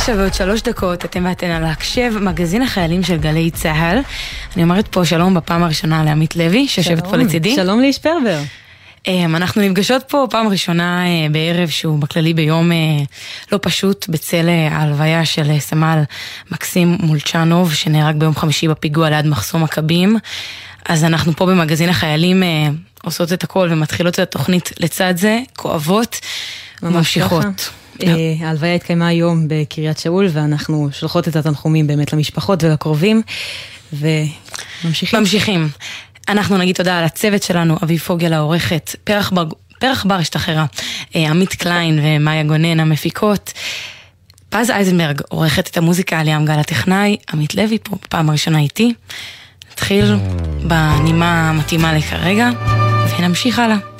תשע ועוד שלוש דקות, אתם ואתן על ההקשב, מגזין החיילים של גלי צה"ל. אני אומרת פה שלום בפעם הראשונה לעמית לוי, שיושבת פה לצידי. שלום לאיש פרבר. אמ, אנחנו נפגשות פה פעם ראשונה אה, בערב שהוא בכללי ביום אה, לא פשוט בצל אה, ההלוויה של סמל מקסים מולצ'נוב שנהרג ביום חמישי בפיגוע ליד מחסום מכבים. אז אנחנו פה במגזין החיילים עושות את הכל ומתחילות את התוכנית לצד זה, כואבות, ממשיכות. ההלוויה התקיימה היום בקריית שאול ואנחנו שולחות את התנחומים באמת למשפחות ולקרובים וממשיכים. ממשיכים. אנחנו נגיד תודה על הצוות שלנו, אבי פוגל העורכת, פרח בר, פרח בר השתחררה, אה, עמית קליין ומאיה גונן המפיקות. פז אייזנברג עורכת את המוזיקה, ליאם גל הטכנאי, עמית לוי פה פעם ראשונה איתי. נתחיל בנימה המתאימה לכרגע, ונמשיך הלאה.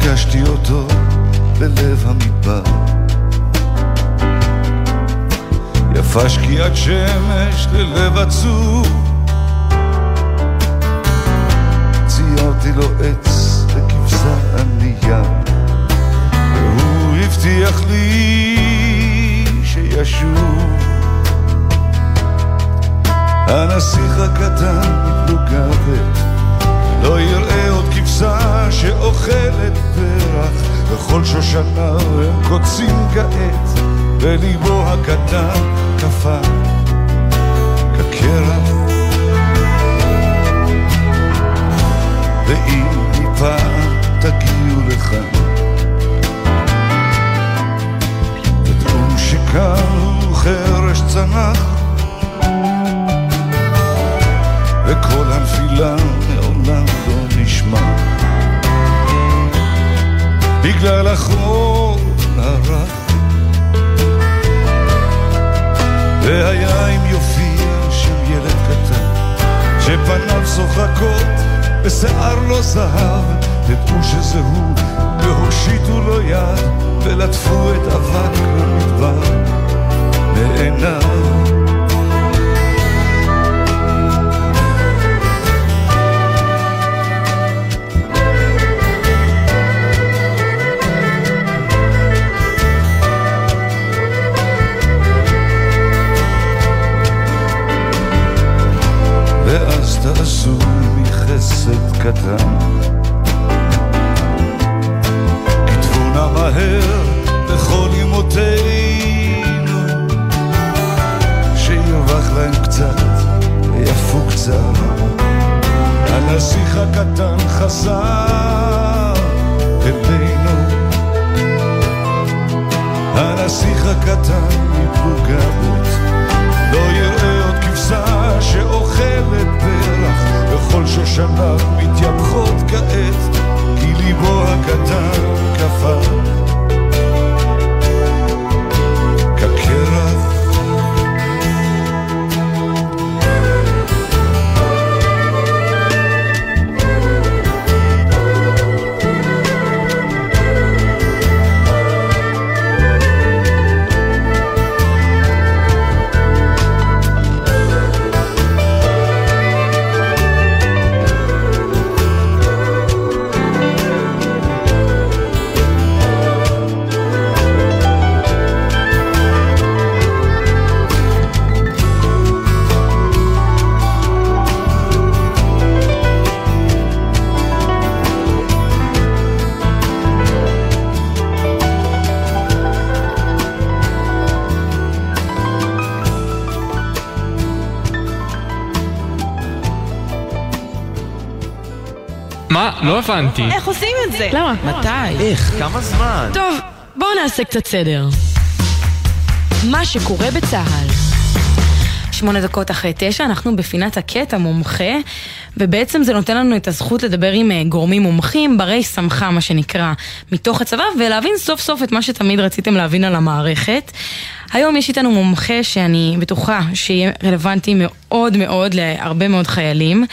פגשתי אותו בלב המדבר. יפה שקיעת שמש ללב עצוב. ציירתי לו עץ וכבשה ענייה, והוא הבטיח לי שישוב. הנסיך הקטן מפלוגה כבשה שאוכלת פרח, וכל שושנה הם קוצים כעת, וליבו הקטן קפא כקרח. ואם מפעם תגיעו לכאן, תדעו שכאן חרש צנח, וכל הנפילה לעולם לא נשמע בגלל החול הרך והיה אם יופיע שם ילד קטן שפניו שוחקות ושיער לו זהב תדעו שזה הוא והושיטו לו יד ולטפו את אבק המדבר בעיניו תעשו מחסד קטן. כתבו נא מהר לכל אמותינו, שירווח להם קצת ויפוג קצת. הנסיך הקטן חזר אלינו. הנסיך הקטן מפלוגה לא יראה עוד כבשה שאוכלת וכל שושניו מתייפחות כעת כי ליבו הקטן קפא לא הבנתי. איך עושים את זה? למה? מתי? איך? כמה זמן? טוב, בואו נעשה קצת סדר. מה שקורה בצה"ל שמונה דקות אחרי תשע, אנחנו בפינת הקטע מומחה, ובעצם זה נותן לנו את הזכות לדבר עם אה, גורמים מומחים, ברי סמכה מה שנקרא, מתוך הצבא, ולהבין סוף סוף את מה שתמיד רציתם להבין על המערכת. היום יש איתנו מומחה שאני בטוחה שיהיה רלוונטי מאוד מאוד להרבה מאוד חיילים.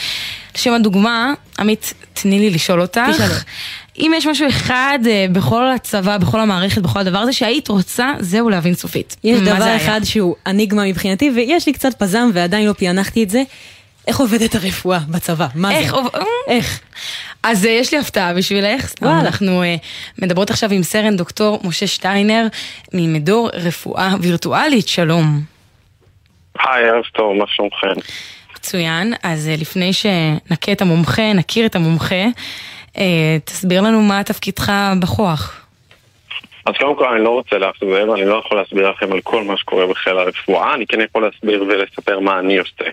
לשם הדוגמה, עמית, תני לי לשאול אותך. אם יש משהו אחד אה, בכל הצבא, בכל המערכת, בכל הדבר הזה, שהיית רוצה, זהו להבין סופית. יש דבר? אחד שהוא אניגמה מבחינתי, ויש לי קצת פזם ועדיין לא פענחתי את זה. איך עובדת הרפואה בצבא? מה איך זה? עוב- איך? אז אה, יש לי הפתעה בשבילך. סתם, וואלה. אנחנו אה, מדברות עכשיו עם סרן דוקטור משה שטיינר ממדור רפואה וירטואלית, שלום. היי, ערב טוב, מה שלומכם? מצוין, אז אה, לפני שנכה את המומחה, נכיר את המומחה, אה, תסביר לנו מה תפקידך בכוח. אז קודם כל אני לא רוצה לאכזב, אני לא יכול להסביר לכם על כל מה שקורה בחיל הרפואה, אני כן יכול להסביר ולספר מה אני עושה.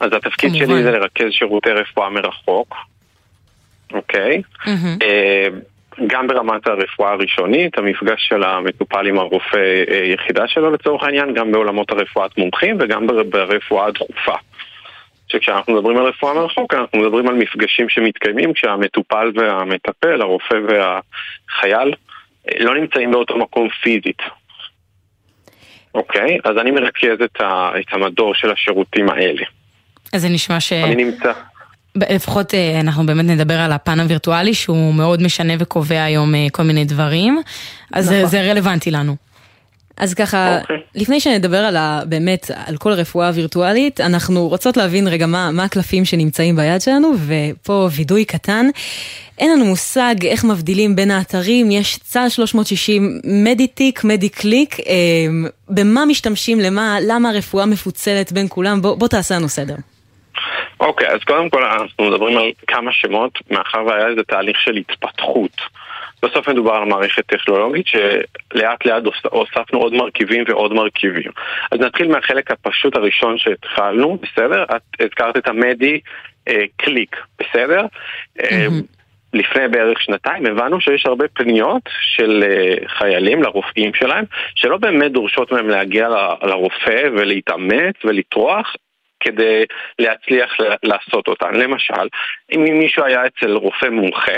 אז התפקיד כמובן. שלי זה לרכז שירותי רפואה מרחוק, אוקיי? מהמם. אה, גם ברמת הרפואה הראשונית, המפגש של המטופל עם הרופא אה, יחידה שלו לצורך העניין, גם בעולמות הרפואת מומחים וגם בר- ברפואה הדחופה. שכשאנחנו מדברים על רפואה מרחוק, אנחנו מדברים על מפגשים שמתקיימים כשהמטופל והמטפל, הרופא והחייל, אה, לא נמצאים באותו מקום פיזית. אוקיי? אז אני מרכז את, ה, את המדור של השירותים האלה. אז זה נשמע ש... אני נמצא... לפחות אה, אנחנו באמת נדבר על הפן הווירטואלי שהוא מאוד משנה וקובע היום אה, כל מיני דברים, אז זה- נכון. זה רלוונטי לנו. אז ככה, אוקיי. לפני שנדבר על ה, באמת, על כל הרפואה הווירטואלית, אנחנו רוצות להבין רגע מה, מה הקלפים שנמצאים ביד שלנו, ופה וידוי קטן. אין לנו מושג איך מבדילים בין האתרים, יש צה"ל 360, מדיטיק, מדיקליק, אה, במה משתמשים, למה, למה הרפואה מפוצלת בין כולם, בוא, בוא תעשה לנו סדר. אוקיי, אז קודם כל אנחנו מדברים על כמה שמות, מאחר והיה איזה תהליך של התפתחות. בסוף מדובר על מערכת טכנולוגית שלאט לאט הוס- הוספנו עוד מרכיבים ועוד מרכיבים. אז נתחיל מהחלק הפשוט הראשון שהתחלנו, בסדר? את הזכרת את המדי אה, קליק, בסדר? אה, לפני בערך שנתיים הבנו שיש הרבה פניות של אה, חיילים לרופאים שלהם שלא באמת דורשות מהם להגיע ל- לרופא ולהתאמץ ולטרוח כדי להצליח לעשות אותן. למשל, אם מישהו היה אצל רופא מומחה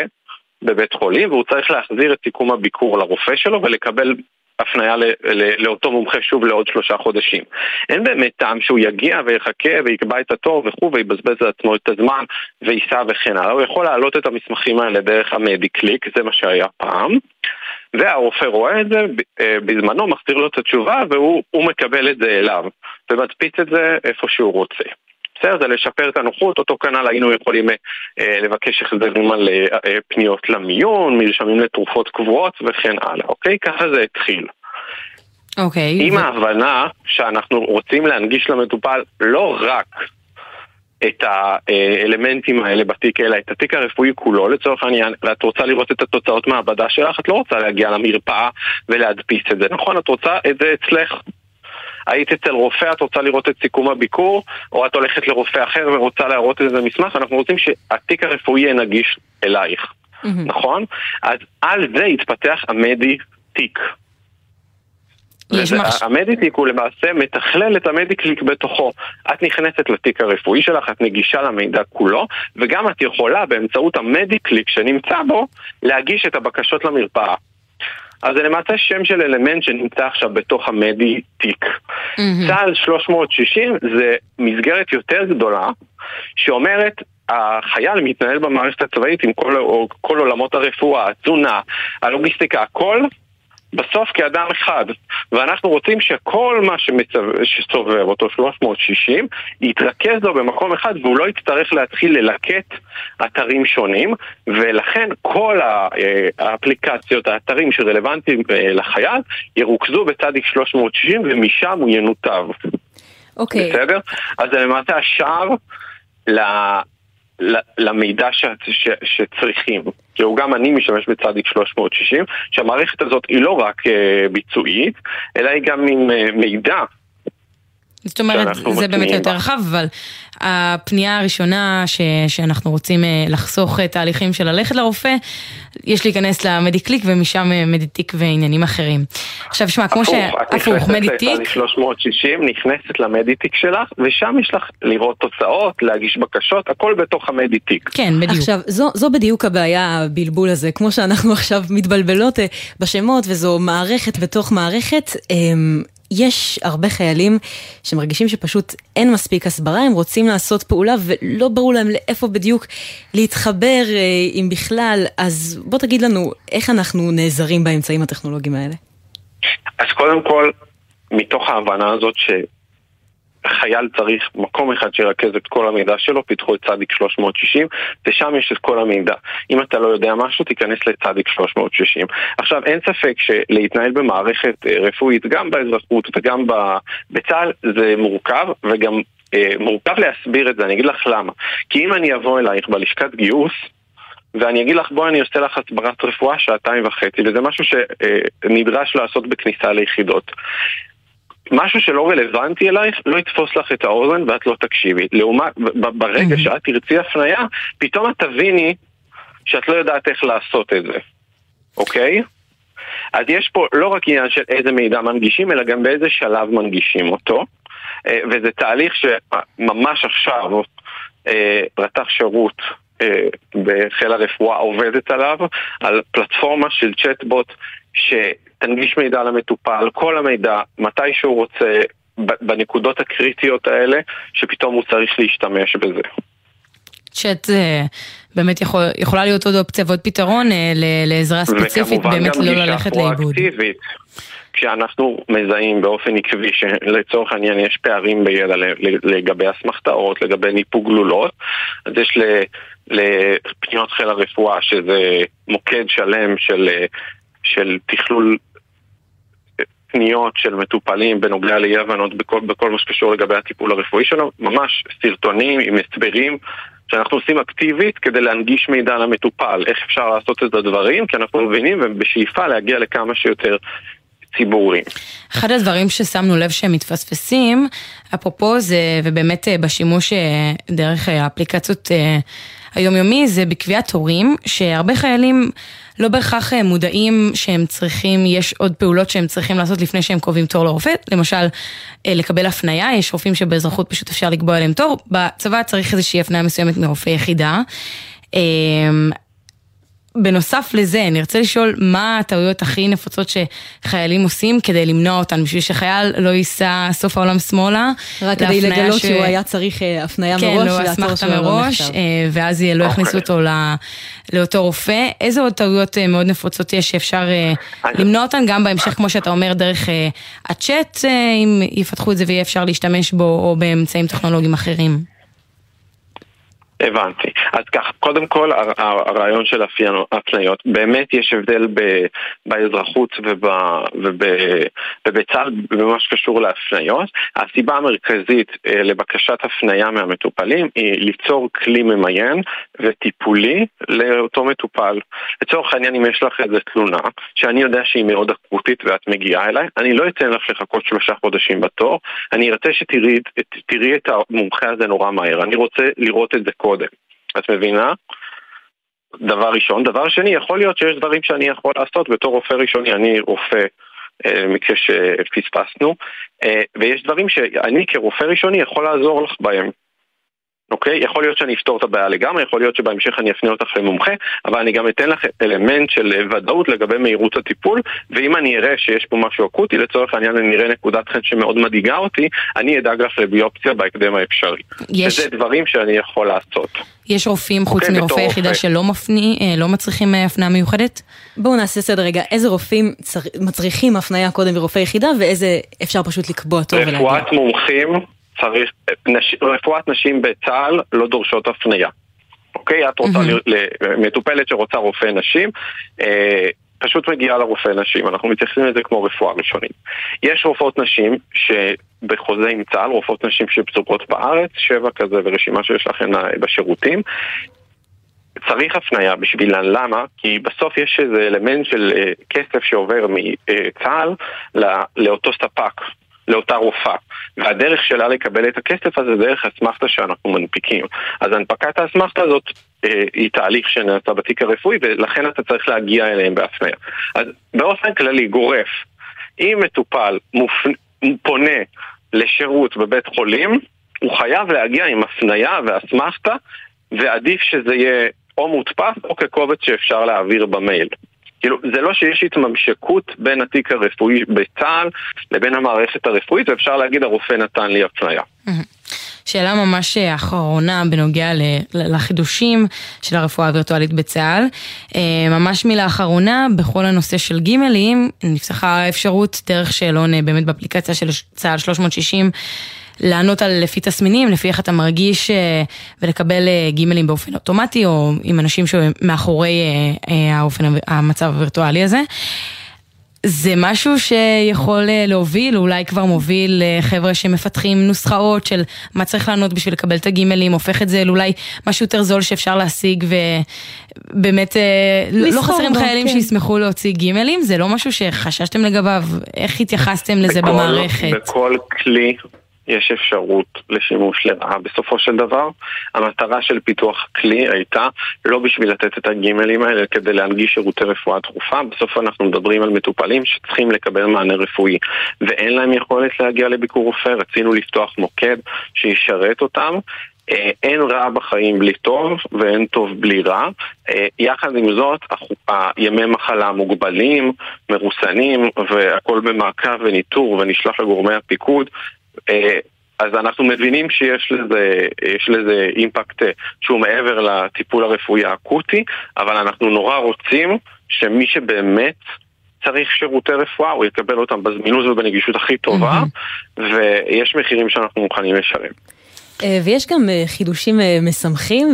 בבית חולים והוא צריך להחזיר את סיכום הביקור לרופא שלו ולקבל הפניה ל- ל- לאותו מומחה שוב לעוד שלושה חודשים. אין באמת טעם שהוא יגיע ויחכה ויקבע את התור וכו' ויבזבז לעצמו את הזמן וייסע וכן הלאה. הוא יכול להעלות את המסמכים האלה דרך המדיקליק, זה מה שהיה פעם. והרופא רואה את זה, אה, בזמנו מחזיר לו את התשובה והוא הוא מקבל את זה אליו ומדפיס את זה איפה שהוא רוצה. בסדר, זה לשפר את הנוחות, אותו כנ"ל היינו יכולים אה, אה, לבקש החזרים על אה, פניות למיון, מרשמים לתרופות קבועות וכן הלאה, אוקיי? ככה זה התחיל. אוקיי. עם ו- ההבנה שאנחנו רוצים להנגיש למטופל לא רק את האלמנטים האלה בתיק, אלא את התיק הרפואי כולו, לצורך העניין, ואת רוצה לראות את התוצאות מעבדה שלך, את לא רוצה להגיע למרפאה ולהדפיס את זה, נכון? את רוצה את זה אצלך. היית אצל רופא, את רוצה לראות את סיכום הביקור, או את הולכת לרופא אחר ורוצה להראות איזה מסמך, אנחנו רוצים שהתיק הרפואי יהיה נגיש אלייך, נכון? אז על זה התפתח המדי תיק. מחש- המדיטיק הוא למעשה מתכלל את המדיקליק בתוכו. את נכנסת לתיק הרפואי שלך, את נגישה למידע כולו, וגם את יכולה באמצעות המדיקליק שנמצא בו, להגיש את הבקשות למרפאה. אז זה למעשה שם של אלמנט שנמצא עכשיו בתוך המדי-תיק. צה"ל 360 זה מסגרת יותר גדולה שאומרת החייל מתנהל במערכת הצבאית עם כל, כל עולמות הרפואה, התזונה, הלוגיסטיקה, הכל בסוף כאדם אחד, ואנחנו רוצים שכל מה שמצו... שסובב אותו 360 יתרכז לו במקום אחד והוא לא יצטרך להתחיל ללקט אתרים שונים ולכן כל אה, האפליקציות, האתרים שרלוונטיים אה, לחייל ירוכזו בצדיק 360 ומשם הוא ינותב, אוקיי, בסדר? אז זה למעשה השער ל... ל- למידע ש... ש... שצריכים. כאילו גם אני משתמש בצדיק 360, שהמערכת הזאת היא לא רק אה, ביצועית, אלא היא גם עם אה, מידע זאת אומרת, זה באמת יותר רחב, אבל הפנייה הראשונה ש, שאנחנו רוצים אה, לחסוך תהליכים של ללכת לרופא, יש להיכנס למדיקליק ומשם אה, מדיטיק ועניינים אחרים. עכשיו שמע, כמו ש... הפוך, מדיטיק. את 360, נכנסת למדיטיק שלך, ושם יש לך לראות תוצאות, להגיש בקשות, הכל בתוך המדיטיק. כן, בדיוק. עכשיו, זו, זו בדיוק הבעיה, הבלבול הזה, כמו שאנחנו עכשיו מתבלבלות אה, בשמות, וזו מערכת בתוך מערכת. יש הרבה חיילים שמרגישים שפשוט אין מספיק הסברה, הם רוצים לעשות פעולה ולא ברור להם לאיפה בדיוק להתחבר, אה, אם בכלל. אז בוא תגיד לנו, איך אנחנו נעזרים באמצעים הטכנולוגיים האלה? אז קודם כל, מתוך ההבנה הזאת ש... חייל צריך מקום אחד שירכז את כל המידע שלו, פיתחו את צדיק 360, ושם יש את כל המידע. אם אתה לא יודע משהו, תיכנס לצדיק 360. עכשיו, אין ספק שלהתנהל במערכת אה, רפואית, גם באזרחות וגם בצה"ל, זה מורכב, וגם אה, מורכב להסביר את זה, אני אגיד לך למה. כי אם אני אבוא אלייך בלשכת גיוס, ואני אגיד לך, בואי אני עושה לך הסברת רפואה שעתיים וחצי, וזה משהו שנדרש לעשות בכניסה ליחידות. משהו שלא רלוונטי אלייך, לא יתפוס לך את האוזן ואת לא תקשיבי. לעומת, ברגע. שאת תרצי הפנייה, פתאום את תביני שאת לא יודעת איך לעשות את זה, אוקיי? אז יש פה לא רק עניין של איזה מידע מנגישים, אלא גם באיזה שלב מנגישים אותו. אה, וזה תהליך שממש עכשיו אה, רתח שירות אה, בחיל הרפואה עובדת עליו, על פלטפורמה של צ'טבוט ש... תנגיש מידע למטופל, כל המידע, מתי שהוא רוצה, בנקודות הקריטיות האלה, שפתאום הוא צריך להשתמש בזה. צ'אט אה, באמת יכול, יכולה להיות עוד אופציה ועוד פתרון אה, לעזרה ספציפית, באמת לא ללכת לאיבוד. כשאנחנו מזהים באופן עקבי שלצורך העניין יש פערים בידע לגבי אסמכתאות, לגבי ניפוג גלולות, אז יש לפניות חיל הרפואה, שזה מוקד שלם של, אה, של תכלול פניות של מטופלים בנוגע לאי הבנות בכל, בכל מה שקשור לגבי הטיפול הרפואי שלו, ממש סרטונים עם הסברים שאנחנו עושים אקטיבית כדי להנגיש מידע למטופל, איך אפשר לעשות את הדברים, כי אנחנו מבינים ובשאיפה להגיע לכמה שיותר ציבורים. אחד הדברים ששמנו לב שהם מתפספסים, אפרופו זה, ובאמת אה, בשימוש אה, דרך האפליקציות אה, היומיומי, זה בקביעת תורים, שהרבה חיילים... לא בהכרח אה, מודעים שהם צריכים, יש עוד פעולות שהם צריכים לעשות לפני שהם קובעים תור לרופא, למשל אה, לקבל הפנייה, יש רופאים שבאזרחות פשוט אפשר לקבוע להם תור, בצבא צריך איזושהי הפנייה מסוימת מרופא יחידה. בנוסף לזה, אני רוצה לשאול מה הטעויות הכי נפוצות שחיילים עושים כדי למנוע אותן, בשביל שחייל לא ייסע סוף העולם שמאלה. רק כדי לגלות ש... שהוא היה צריך אה, הפנייה כן, מראש, כן, לא אסמכתה מראש, ואז לא יכניסו. אותו לא, לאותו רופא. איזה עוד טעויות אה, מאוד נפוצות יש שאפשר למנוע אותן, גם בהמשך, כמו שאתה אומר, דרך הצ'אט, אם יפתחו את זה ויהיה אפשר להשתמש בו, או באמצעים טכנולוגיים אחרים. הבנתי. אז כך, קודם כל הרעיון של הפניות, באמת יש הבדל ב, באזרחות וב, וב, ובצה"ל במה שקשור להפניות. הסיבה המרכזית אה, לבקשת הפניה מהמטופלים היא ליצור כלי ממיין וטיפולי לאותו מטופל. לצורך העניין אם יש לך איזה תלונה שאני יודע שהיא מאוד אקוטית ואת מגיעה אליי, אני לא אתן לך לחכות שלושה חודשים בתור, אני ארצה שתראי את המומחה הזה נורא מהר, אני רוצה לראות את זה קודם. את מבינה? דבר ראשון. דבר שני, יכול להיות שיש דברים שאני יכול לעשות בתור רופא ראשוני, אני רופא אה, מקרה שפספסנו, אה, ויש דברים שאני כרופא ראשוני יכול לעזור לך בהם. אוקיי? יכול להיות שאני אפתור את הבעיה לגמרי, יכול להיות שבהמשך אני אפנה אותך למומחה, אבל אני גם אתן לך אלמנט של ודאות לגבי מהירות הטיפול, ואם אני אראה שיש פה משהו אקוטי, לצורך העניין אני אראה נקודת חן שמאוד מדאיגה אותי, אני אדאג לך לביופציה בהקדם האפשרי. יש... וזה דברים שאני יכול לעשות. יש רופאים חוץ אוקיי, מרופא יחידה רופא. שלא מפני, אה, לא מצריכים אה, הפניה מיוחדת? בואו נעשה סדר רגע, איזה רופאים צר... מצריכים הפניה קודם מרופא יחידה ואיזה אפשר פשוט לקבוע טוב ולהגיע? רפואת מומחים צריך, נש, רפואת נשים בצה"ל לא דורשות הפניה. אוקיי? את רוצה mm-hmm. מטופלת שרוצה רופא נשים, אה, פשוט מגיעה לרופא נשים, אנחנו מתייחסים לזה כמו רפואה ראשונית. יש רופאות נשים שבחוזה עם צה"ל, רופאות נשים שפזורות בארץ, שבע כזה ורשימה שיש לכם בשירותים. צריך הפניה בשבילן, למה? כי בסוף יש איזה אלמנט של uh, כסף שעובר מצה"ל לאותו ספק לאותה רופאה. והדרך שלה לקבל את הכסף הזה זה דרך אסמכתה שאנחנו מנפיקים. אז הנפקת האסמכתה הזאת אה, היא תהליך שנעשה בתיק הרפואי ולכן אתה צריך להגיע אליהם בהפניה. אז באופן כללי, גורף, אם מטופל מופ... פונה לשירות בבית חולים, הוא חייב להגיע עם הפניה ואסמכתה, ועדיף שזה יהיה או מודפס או כקובץ שאפשר להעביר במייל. כאילו, זה לא שיש התממשקות בין התיק הרפואי בצה"ל לבין המערכת הרפואית, ואפשר להגיד הרופא נתן לי הפניה. שאלה ממש אחרונה בנוגע לחידושים של הרפואה הווירטואלית בצה"ל. אה, ממש מילה אחרונה, בכל הנושא של גימלים, נפתחה אפשרות דרך שאלון אה, באמת באפליקציה של צה"ל 360. לענות על לפי תסמינים, לפי איך אתה מרגיש אה, ולקבל אה, גימלים באופן אוטומטי, או עם אנשים שמאחורי אה, האופן, המצב הווירטואלי הזה. זה משהו שיכול להוביל, אולי כבר מוביל לחבר'ה שמפתחים נוסחאות של מה צריך לענות בשביל לקבל את הגימלים, הופך את זה לאולי משהו יותר זול שאפשר להשיג ובאמת לא חסרים חיילים כן. שישמחו להוציא גימלים, זה לא משהו שחששתם לגביו, איך התייחסתם לזה בכל, במערכת? בכל כלי יש אפשרות לשימוש לרעה. בסופו של דבר, המטרה של פיתוח כלי הייתה לא בשביל לתת את הגימלים האלה, כדי להנגיש שירותי רפואה דחופה. בסוף אנחנו מדברים על מטופלים שצריכים לקבל מענה רפואי, ואין להם יכולת להגיע לביקור רופא. רצינו לפתוח מוקד שישרת אותם. אה, אין רע בחיים בלי טוב ואין טוב בלי רע. אה, יחד עם זאת, ימי מחלה מוגבלים, מרוסנים והכל במעקב וניטור ונשלח לגורמי הפיקוד אז אנחנו מבינים שיש לזה, לזה אימפקט אה, שהוא מעבר לטיפול הרפואי האקוטי, אבל אנחנו נורא רוצים שמי שבאמת צריך שירותי רפואה, הוא יקבל אותם בזמינות ובנגישות הכי טובה, mm-hmm. ויש מחירים שאנחנו מוכנים לשלם. אה, ויש גם אה, חידושים אה, משמחים,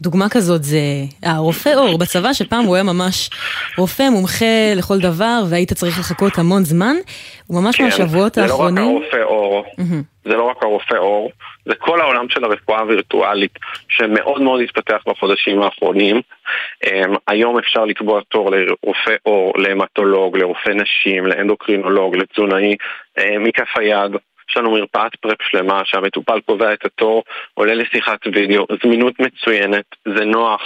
ודוגמה כזאת זה הרופא אור בצבא, שפעם הוא היה ממש רופא מומחה לכל דבר, והיית צריך לחכות המון זמן. הוא ממש כן, מהשבועות האחרונים... זה לא רק הרופא אור, mm-hmm. זה לא רק הרופא אור, זה כל העולם של הרפואה הווירטואלית, שמאוד מאוד התפתח בחודשים האחרונים. Um, היום אפשר לקבוע תור לרופא אור, להמטולוג, לרופא נשים, לאנדוקרינולוג, לתזונאי, uh, מכף היד. יש לנו מרפאת פרפ שלמה שהמטופל קובע את התור, עולה לשיחת וידאו, זמינות מצוינת, זה נוח,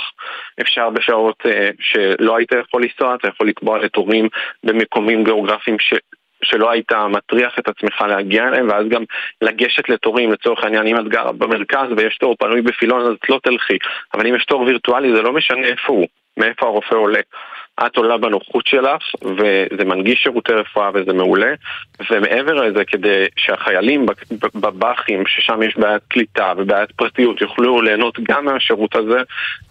אפשר בשעות uh, שלא היית יכול לנסוע, אתה יכול לקבוע לתורים במקומים גיאוגרפיים ש... שלא היית מטריח את עצמך להגיע אליהם, ואז גם לגשת לתורים, לצורך העניין, אם את גרה במרכז ויש תור פנוי בפילון, אז את לא תלכי. אבל אם יש תור וירטואלי, זה לא משנה איפה הוא, מאיפה הרופא עולה. את עולה בנוחות שלך, וזה מנגיש שירותי רפואה וזה מעולה. ומעבר לזה, כדי שהחיילים בבאחים, ששם יש בעיית קליטה ובעיית פרטיות, יוכלו ליהנות גם מהשירות הזה,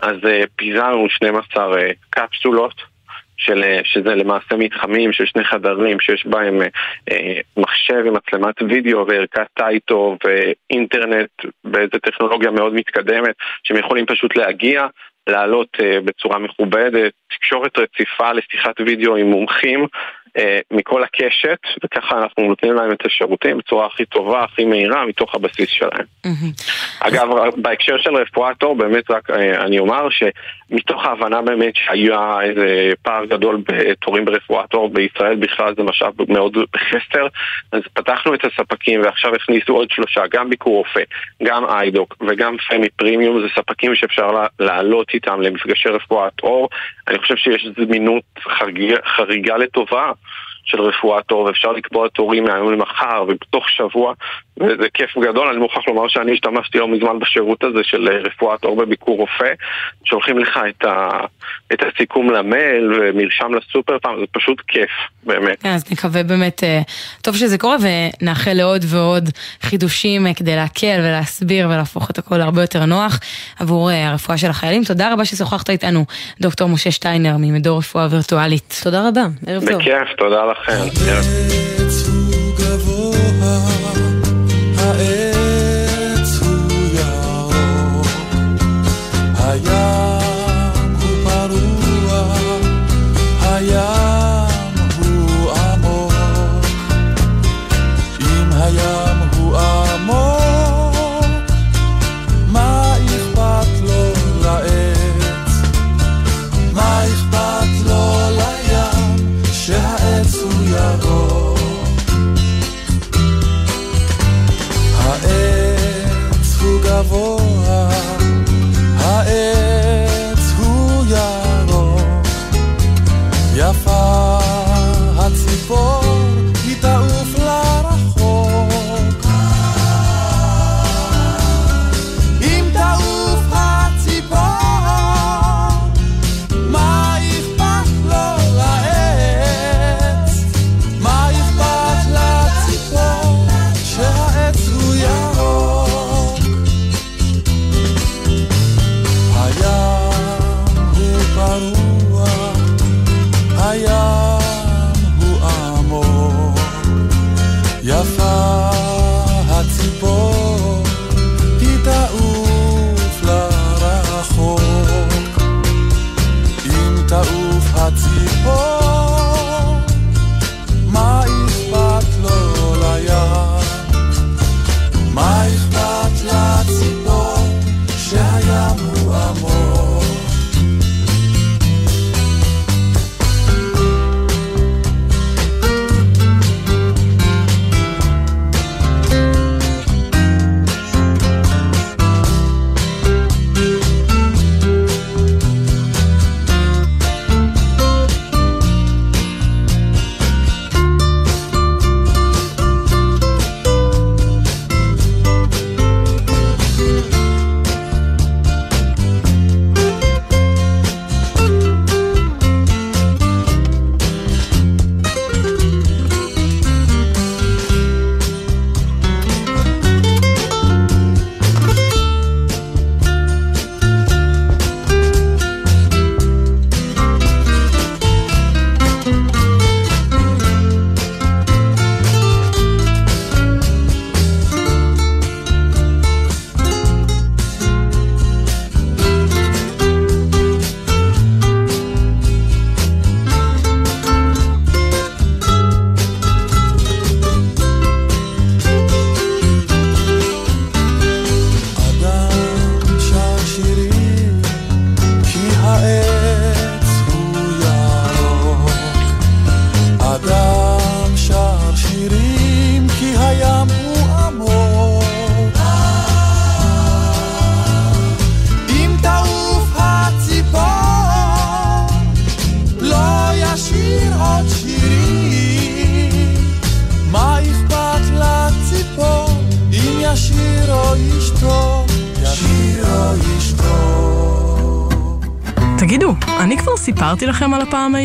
אז אה, פיזרנו 12 אה, קפסולות. של, אה, שזה למעשה מתחמים של שני חדרים שיש בהם אה, מחשב עם מצלמת וידאו וערכת טייטו ואינטרנט באיזה טכנולוגיה מאוד מתקדמת שהם יכולים פשוט להגיע, לעלות אה, בצורה מכובדת, תקשורת רציפה לשיחת וידאו עם מומחים מכל הקשת, וככה אנחנו נותנים להם את השירותים בצורה הכי טובה, הכי מהירה, מתוך הבסיס שלהם. אגב, בהקשר של רפואת עור, באמת רק אה, אני אומר שמתוך ההבנה באמת שהיה איזה פער גדול בתורים ברפואת עור בישראל בכלל זה משאב מאוד בחסר, אז פתחנו את הספקים ועכשיו הכניסו עוד שלושה, גם ביקור רופא, גם איידוק וגם פמי פרימיום, זה ספקים שאפשר לעלות איתם למפגשי רפואת עור. אני חושב שיש זמינות חריגה לטובה של רפואת עור, ואפשר לקבוע תורים מהיום למחר ובתוך שבוע, וזה כיף גדול, אני מוכרח לומר שאני השתמשתי לא מזמן בשירות הזה של רפואת עור בביקור רופא, שולחים לך את, ה, את הסיכום למייל ומרשם לסופר פעם, זה פשוט כיף, באמת. כן, אז נקווה באמת, אה, טוב שזה קורה, ונאחל לעוד ועוד חידושים אה, כדי להקל ולהסביר ולהפוך את הכל הרבה יותר נוח עבור אה, הרפואה של החיילים. תודה רבה ששוחחת איתנו, דוקטור משה שטיינר ממדור רפואה וירטואלית. תודה רבה, ערב טוב. בכיף, תודה אחר. העץ הוא ירוק, היער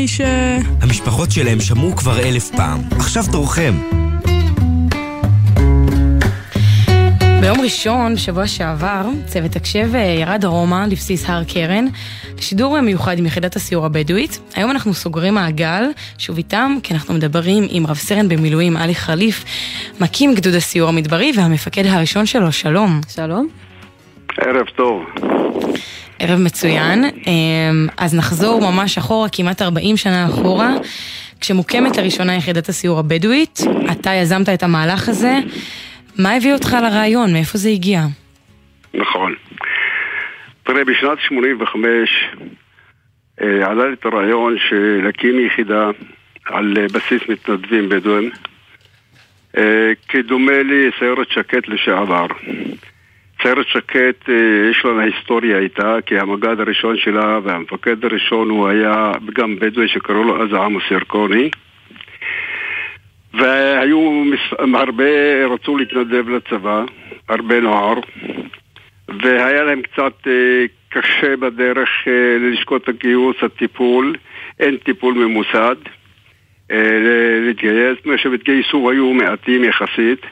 ההיא ש... המשפחות שלהם שמעו כבר אלף פעם. עכשיו תורכם. ביום ראשון, שבוע שעבר, צוות הקשב אה, ירד דרומה לבסיס הר קרן, לשידור מיוחד עם יחידת הסיור הבדואית. היום אנחנו סוגרים מעגל, שוב איתם, כי אנחנו מדברים עם רב סרן במילואים עלי חליף, מקים גדוד הסיור המדברי והמפקד הראשון שלו, שלום. שלום. ערב מצוין. אמ, אז נחזור ממש אחורה, כמעט 40 שנה אחורה. כשמוקמת לראשונה יחידת הסיור הבדואית, אתה יזמת את המהלך הזה. מה הביא אותך לרעיון? מאיפה זה הגיע? נכון. תראה, בשנת 85' אה, עלה לי את הרעיון להקים יחידה על אה, בסיס מתנדבים בדואים, אה, כדומה לסיירת שקט לשעבר. סיירת שקט, אה, יש לה היסטוריה איתה, כי המג"ד הראשון שלה והמפקד הראשון הוא היה גם בדואי שקראו לו אז עמוס ירקוני. והיו הרבה, רצו להתנדב לצבא, הרבה נוער, והיה להם קצת אה, קשה בדרך אה, ללשכות הגיוס, הטיפול, אין טיפול ממוסד להתגייס, מה שהם התגייסו היו מעטים יחסית.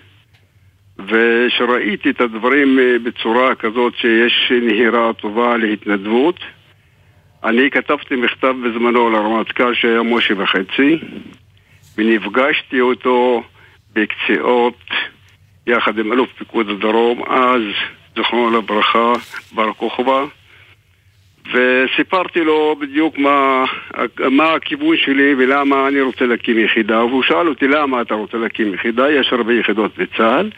וכשראיתי את הדברים אה, בצורה כזאת שיש נהירה טובה להתנדבות, אני כתבתי מכתב בזמנו לרמטכ"ל שהיה משה וחצי, ונפגשתי אותו בקציעות יחד עם אלוף פיקוד הדרום, אז, זכרונו לברכה, בר כוכבא, וסיפרתי לו בדיוק מה, מה הכיוון שלי ולמה אני רוצה להקים יחידה והוא שאל אותי למה אתה רוצה להקים יחידה, יש הרבה יחידות בצה"ל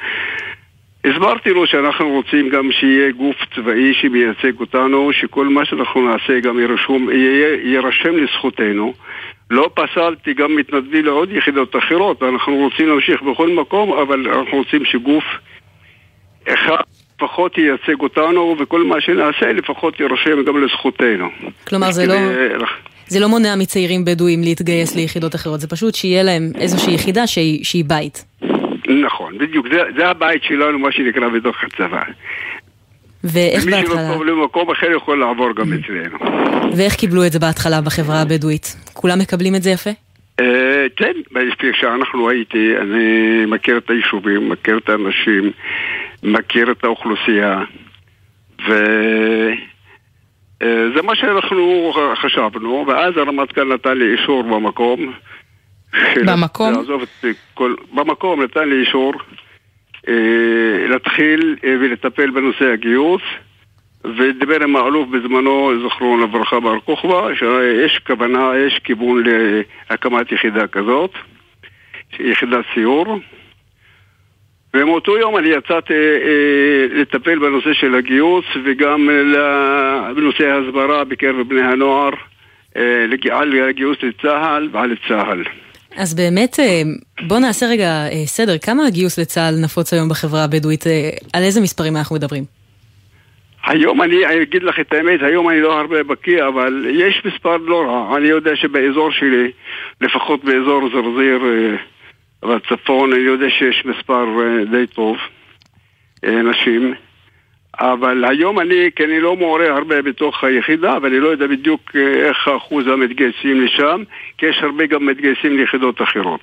הסברתי לו שאנחנו רוצים גם שיהיה גוף צבאי שמייצג אותנו, שכל מה שאנחנו נעשה גם ירשום, יירשם לזכותנו. לא פסלתי, גם מתנדבי לעוד יחידות אחרות, אנחנו רוצים להמשיך בכל מקום, אבל אנחנו רוצים שגוף אחד לפחות ייצג אותנו, וכל מה שנעשה לפחות יירשם גם לזכותנו. כלומר, זה לא... זה לא מונע מצעירים בדואים להתגייס ליחידות אחרות, זה פשוט שיהיה להם איזושהי יחידה שהיא, שהיא בית. נכון, בדיוק, זה, זה הבית שלנו, מה שנקרא בתוך הצבא. ואיך ומי בהתחלה? שלא טוב למקום אחר יכול לעבור גם אצלנו. ואיך קיבלו את זה בהתחלה בחברה הבדואית? כולם מקבלים את זה יפה? אה, כן, כשאנחנו הייתי, אני מכיר את היישובים, מכיר את האנשים, מכיר את האוכלוסייה, וזה מה שאנחנו חשבנו, ואז הרמטכ"ל נתן לי אישור במקום. במקום? לעזוב את כל... במקום נתן לי אישור אה, להתחיל אה, ולטפל בנושא הגיוס. ודיבר עם האלוף בזמנו, זכרונו לברכה בר כוכבא, שיש כוונה, יש כיוון להקמת יחידה כזאת, יחידת סיור. ומאותו יום אני יצאתי אה, לטפל בנושא של הגיוס וגם ל- בנושא ההסברה בקרב בני הנוער אה, על הגיוס לצה"ל ועל צה"ל. אז באמת, אה, בוא נעשה רגע אה, סדר, כמה הגיוס לצה"ל נפוץ היום בחברה הבדואית? אה, על איזה מספרים אנחנו מדברים? היום אני אגיד לך את האמת, היום אני לא הרבה בקיא, אבל יש מספר לא רע. אני יודע שבאזור שלי, לפחות באזור זרזיר אה, בצפון, אני יודע שיש מספר אה, די טוב, אה, נשים. אבל היום אני, כי אני לא מעורה הרבה בתוך היחידה, ואני לא יודע בדיוק אה, איך אחוז המתגייסים לשם, כי יש הרבה גם מתגייסים ליחידות אחרות.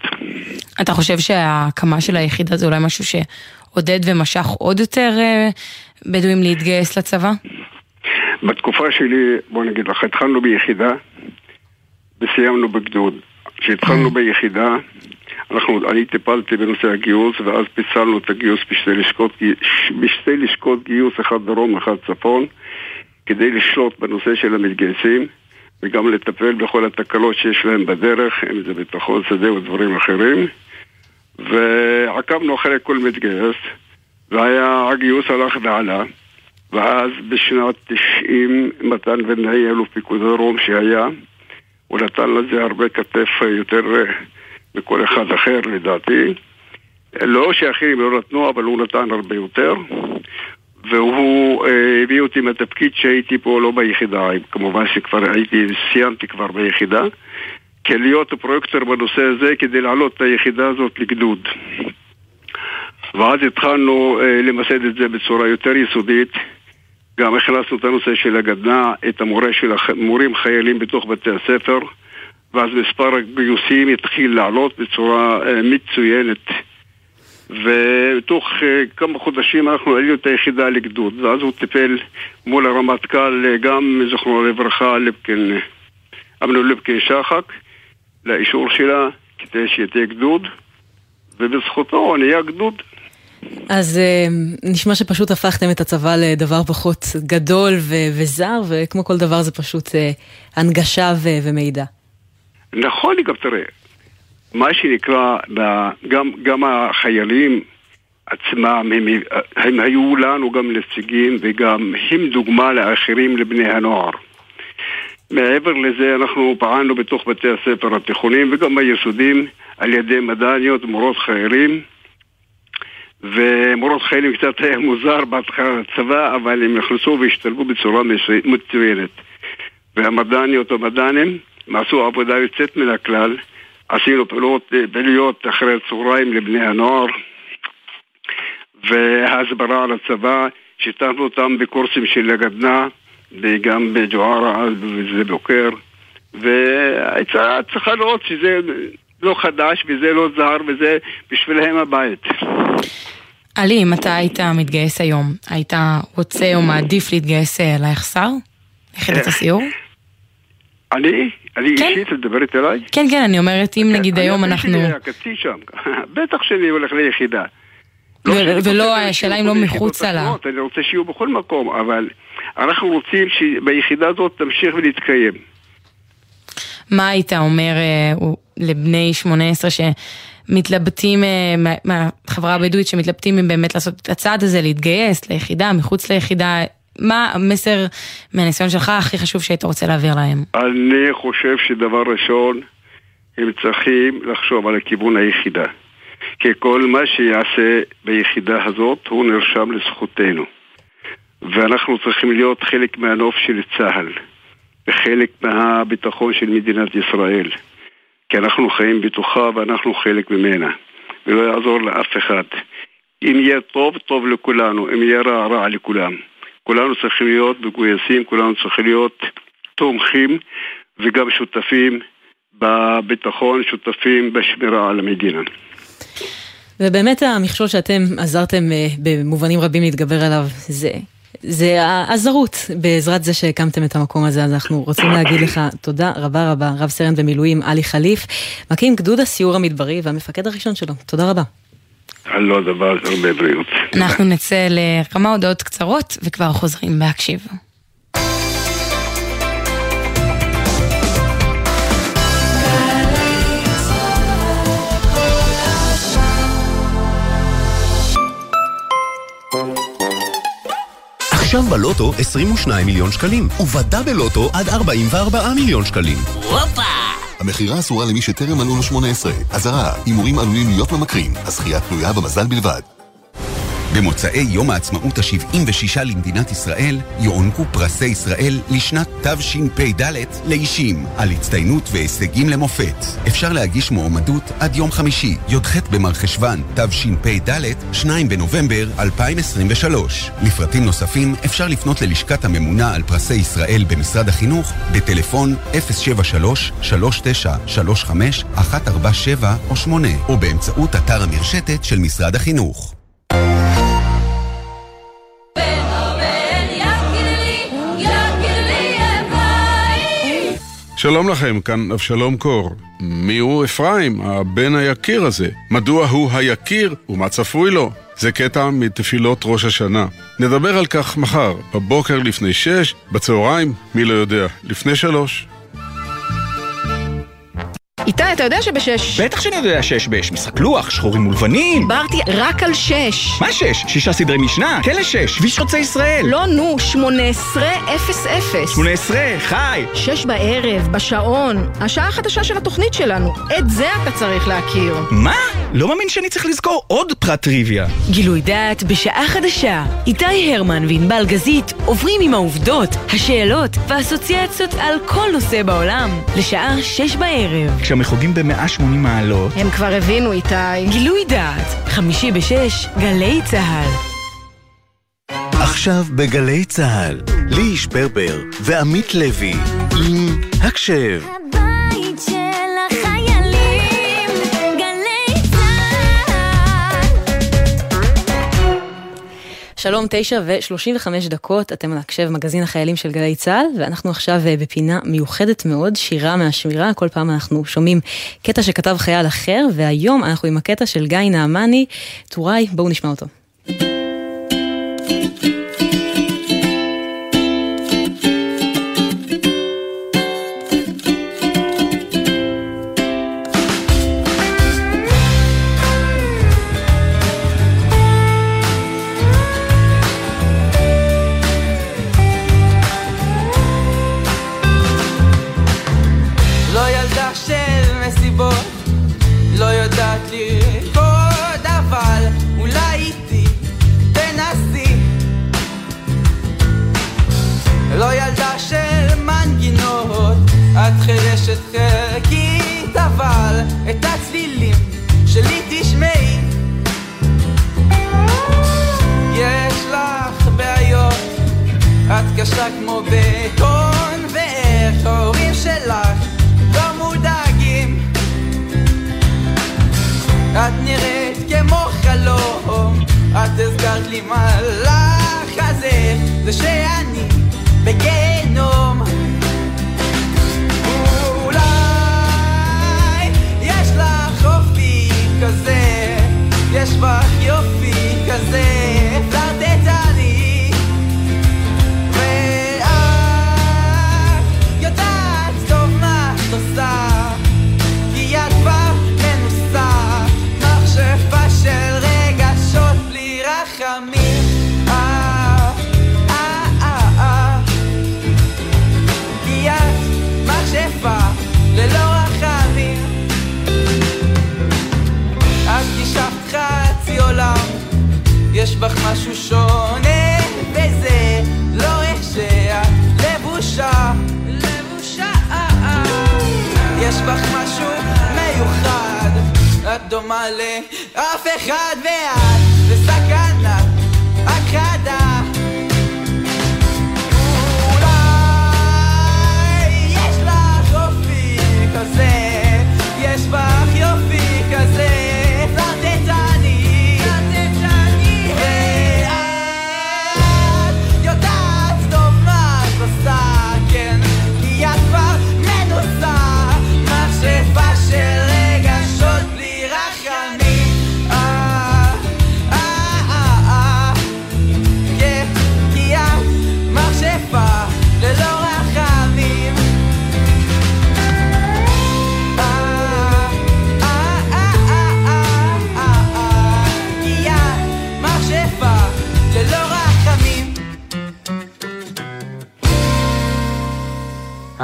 אתה חושב שההקמה של היחידה זה אולי משהו שעודד ומשך עוד יותר בדואים להתגייס לצבא? בתקופה שלי, בוא נגיד לך, התחלנו ביחידה וסיימנו בגדוד. כשהתחלנו ביחידה, אנחנו, אני טיפלתי בנושא הגיוס ואז פיצלנו את הגיוס בשתי לשכות, בשתי לשכות גיוס, אחד דרום, אחד צפון, כדי לשלוט בנושא של המתגייסים וגם לטפל בכל התקלות שיש להם בדרך, אם זה ביטחון שדה ודברים אחרים. ועקבנו אחרי כל מתגייס, והגיוס הלך ועלה. ואז בשנת 90 מתן וילנאי, אלוף פיקוד הדרום שהיה, הוא נתן לזה הרבה כתף אה, יותר מכל אחד אחר לדעתי. לא שאחרים לא נתנו, אבל הוא נתן הרבה יותר. והוא אה, הביא אותי מהתפקיד שהייתי פה לא ביחידה, כמובן שכבר הייתי, סיימתי כבר ביחידה, כלהיות פרויקטור בנושא הזה כדי להעלות את היחידה הזאת לגדוד. ואז התחלנו אה, למסד את זה בצורה יותר יסודית. גם הכנסנו את הנושא של הגדנ"ע, את המורה של המורים חיילים בתוך בתי הספר, ואז מספר הגיוסים התחיל לעלות בצורה אה, מצוינת. ותוך אה, כמה חודשים אנחנו העלינו את היחידה לגדוד, ואז הוא טיפל מול הרמטכ"ל, אה, גם זכרונו לברכה, ליבקין, אה, אמנון ליבקין שחק, לאישור שלה כדי שתהיה גדוד, ובזכותו נהיה גדוד. אז נשמע שפשוט הפכתם את הצבא לדבר פחות גדול ו- וזר, וכמו כל דבר זה פשוט הנגשה ו- ומידע. נכון, גם תראה, מה שנקרא, גם, גם החיילים עצמם, הם, הם היו לנו גם נציגים וגם הם דוגמה לאחרים, לבני הנוער. מעבר לזה, אנחנו פעלנו בתוך בתי הספר התיכוניים וגם ביסודים על ידי מדעניות, מורות חיילים. ומורות חיילים קצת היה מוזר בהתחלה לצבא, אבל הם נכנסו והשתלבו בצורה מצוינת. והמדעניות המדענים הם עשו עבודה יוצאת מן הכלל. עשינו פעולות, פעילויות אחרי הצהריים לבני הנוער והסברה על הצבא, שיתפנו אותם בקורסים של הגדנ"ע וגם בג'והרה אז בשדה בוקר והייתה צריכה לראות שזה לא חדש וזה לא זר וזה בשבילהם הבית. עלי, אם אתה היית מתגייס היום, היית רוצה או מעדיף להתגייס אה, ליחסר? ליחידת הסיור? אני? אני כן. אישית לדברת אליי? כן, כן, אני אומרת, אם נגיד היום אני אנחנו... הבן שלי היה קצין שם, בטח שאני הולך ליחידה. לא ולא, השאלה אם לא מחוץ לה. אני רוצה שיהיו בכל מקום, אבל אנחנו רוצים שביחידה הזאת תמשיך ולהתקיים. מה היית אומר אה, לבני 18 שמתלבטים, אה, מה- מהחברה הבדואית שמתלבטים אם באמת לעשות את הצעד הזה, להתגייס ליחידה, מחוץ ליחידה, מה המסר מהניסיון שלך הכי חשוב שהיית רוצה להעביר להם? אני חושב שדבר ראשון, הם צריכים לחשוב על הכיוון היחידה. כי כל מה שיעשה ביחידה הזאת, הוא נרשם לזכותנו. ואנחנו צריכים להיות חלק מהנוף של צה"ל וחלק מהביטחון של מדינת ישראל כי אנחנו חיים בתוכה ואנחנו חלק ממנה ולא יעזור לאף אחד אם יהיה טוב, טוב לכולנו, אם יהיה רע, רע לכולם כולנו צריכים להיות מגויסים, כולנו צריכים להיות תומכים וגם שותפים בביטחון, שותפים בשמירה על המדינה. ובאמת המכשול שאתם עזרתם אה, במובנים רבים להתגבר עליו זה זה העזרות בעזרת זה שהקמתם את המקום הזה, אז אנחנו רוצים להגיד לך תודה רבה רבה, רב סרן במילואים עלי חליף, מקים גדוד הסיור המדברי והמפקד הראשון שלו, תודה רבה. על לא דבר, הרבה בריאות. אנחנו נצא לכמה הודעות קצרות וכבר חוזרים להקשיב. עכשיו בלוטו 22 מיליון שקלים, ובדה בלוטו עד 44 מיליון שקלים. הופה! המכירה אסורה למי שטרם מלאו לו 18. אזהרה, הימורים עלולים להיות ממכרים, הזכייה תלויה במזל בלבד. במוצאי יום העצמאות ה-76 למדינת ישראל יוענקו פרסי ישראל לשנת תשפ"ד לאישים על הצטיינות והישגים למופת. אפשר להגיש מועמדות עד יום חמישי, י"ח במרחשוון תשפ"ד, 2 בנובמבר 2023. לפרטים נוספים אפשר לפנות ללשכת הממונה על פרסי ישראל במשרד החינוך בטלפון 073-3935-147 או 8 או באמצעות אתר המרשתת של משרד החינוך. שלום לכם, כאן אבשלום קור. הוא אפרים, הבן היקיר הזה? מדוע הוא היקיר ומה צפוי לו? זה קטע מתפילות ראש השנה. נדבר על כך מחר, בבוקר לפני שש, בצהריים, מי לא יודע, לפני שלוש. איתי, אתה יודע שבשש... בטח שאני יודע שיש בש. משחק לוח, שחורים ולבנים. דיברתי רק על שש. מה שש? שישה סדרי משנה? כלא שש, כביש חוצה ישראל. לא, נו, שמונה עשרה אפס אפס. שמונה עשרה, חי. שש בערב, בשעון. השעה החדשה של התוכנית שלנו. את זה אתה צריך להכיר. מה? לא מאמין שאני צריך לזכור עוד פרט טריוויה. גילוי דעת בשעה חדשה. איתי הרמן וענבל גזית עוברים עם העובדות, השאלות והאסוציאציות על כל נושא בעולם. לשעה שש בערב. כשהמחוגים ב-180 מעלות. הם כבר הבינו, איתי. גילוי דעת, חמישי בשש, גלי צה"ל. עכשיו בגלי צה"ל, ליהי שפרפר ועמית לוי עם הקשב. שלום, תשע ושלושים וחמש דקות, אתם להקשב מגזין החיילים של גלי צה"ל, ואנחנו עכשיו אה, בפינה מיוחדת מאוד, שירה מהשמירה, כל פעם אנחנו שומעים קטע שכתב חייל אחר, והיום אנחנו עם הקטע של גיא נעמני. טוראי, בואו נשמע אותו. חלקית, אבל את הצלילים שלי תשמעי. יש לך בעיות, את קשה כמו בטון, מלא אף אחד ואת בסכנה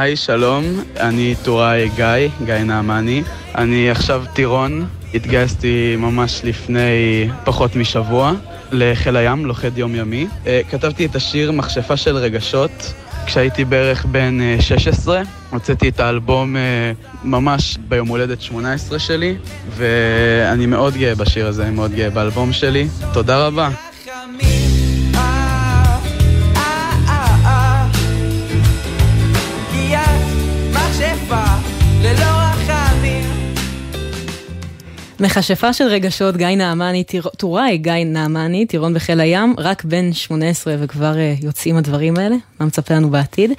היי, שלום, אני טוראי גיא, גיא נעמני. אני עכשיו טירון, התגייסתי ממש לפני פחות משבוע לחיל הים, לוכד יומיומי. אה, כתבתי את השיר מכשפה של רגשות כשהייתי בערך בן אה, 16. הוצאתי את האלבום אה, ממש ביום הולדת 18 שלי, ואני מאוד גאה בשיר הזה, מאוד גאה באלבום שלי. תודה רבה. מכשפה של רגשות, גיא נעמני, טוראי גיא נעמני, טירון בחיל הים, רק בן 18 וכבר אה, יוצאים הדברים האלה, מה מצפה לנו בעתיד.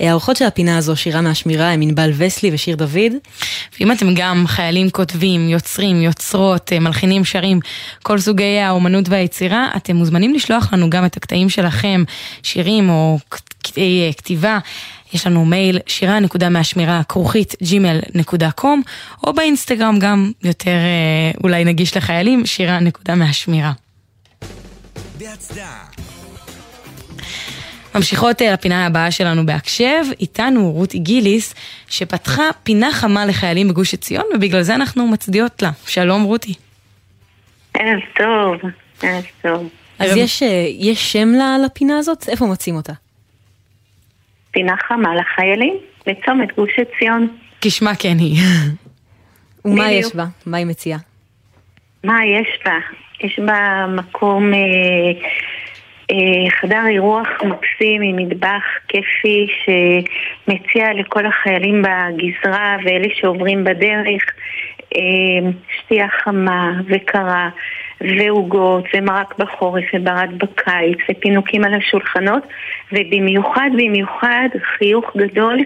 אה, האורחות של הפינה הזו, שירה מהשמירה, הם ענבל וסלי ושיר דוד. ואם אתם גם חיילים כותבים, יוצרים, יוצרות, אה, מלחינים, שרים, כל סוגי האומנות והיצירה, אתם מוזמנים לשלוח לנו גם את הקטעים שלכם, שירים או כתיבה. יש לנו מייל שירה.מהשמירה כרוכית gmail.com או באינסטגרם גם יותר אה, אולי נגיש לחיילים, שירה.מהשמירה. ממשיכות אה, לפינה הבאה שלנו בהקשב, איתנו רותי גיליס, שפתחה פינה חמה לחיילים בגוש עציון, ובגלל זה אנחנו מצדיעות לה. שלום רותי. ערב טוב, ערב טוב. אז יש, אה, יש שם לפינה הזאת? איפה מוצאים אותה? פינה חמה לחיילים בצומת גוש עציון. כשמה כן היא. ומה בדיוק. יש בה? מה היא מציעה? מה יש בה? יש בה מקום, אה, אה, חדר אירוח מקסים עם מטבח כיפי שמציע לכל החיילים בגזרה ואלה שעוברים בדרך אה, שתייה חמה וקרה ועוגות ומרק בחורף וברד בקיץ ופינוקים על השולחנות ובמיוחד במיוחד חיוך גדול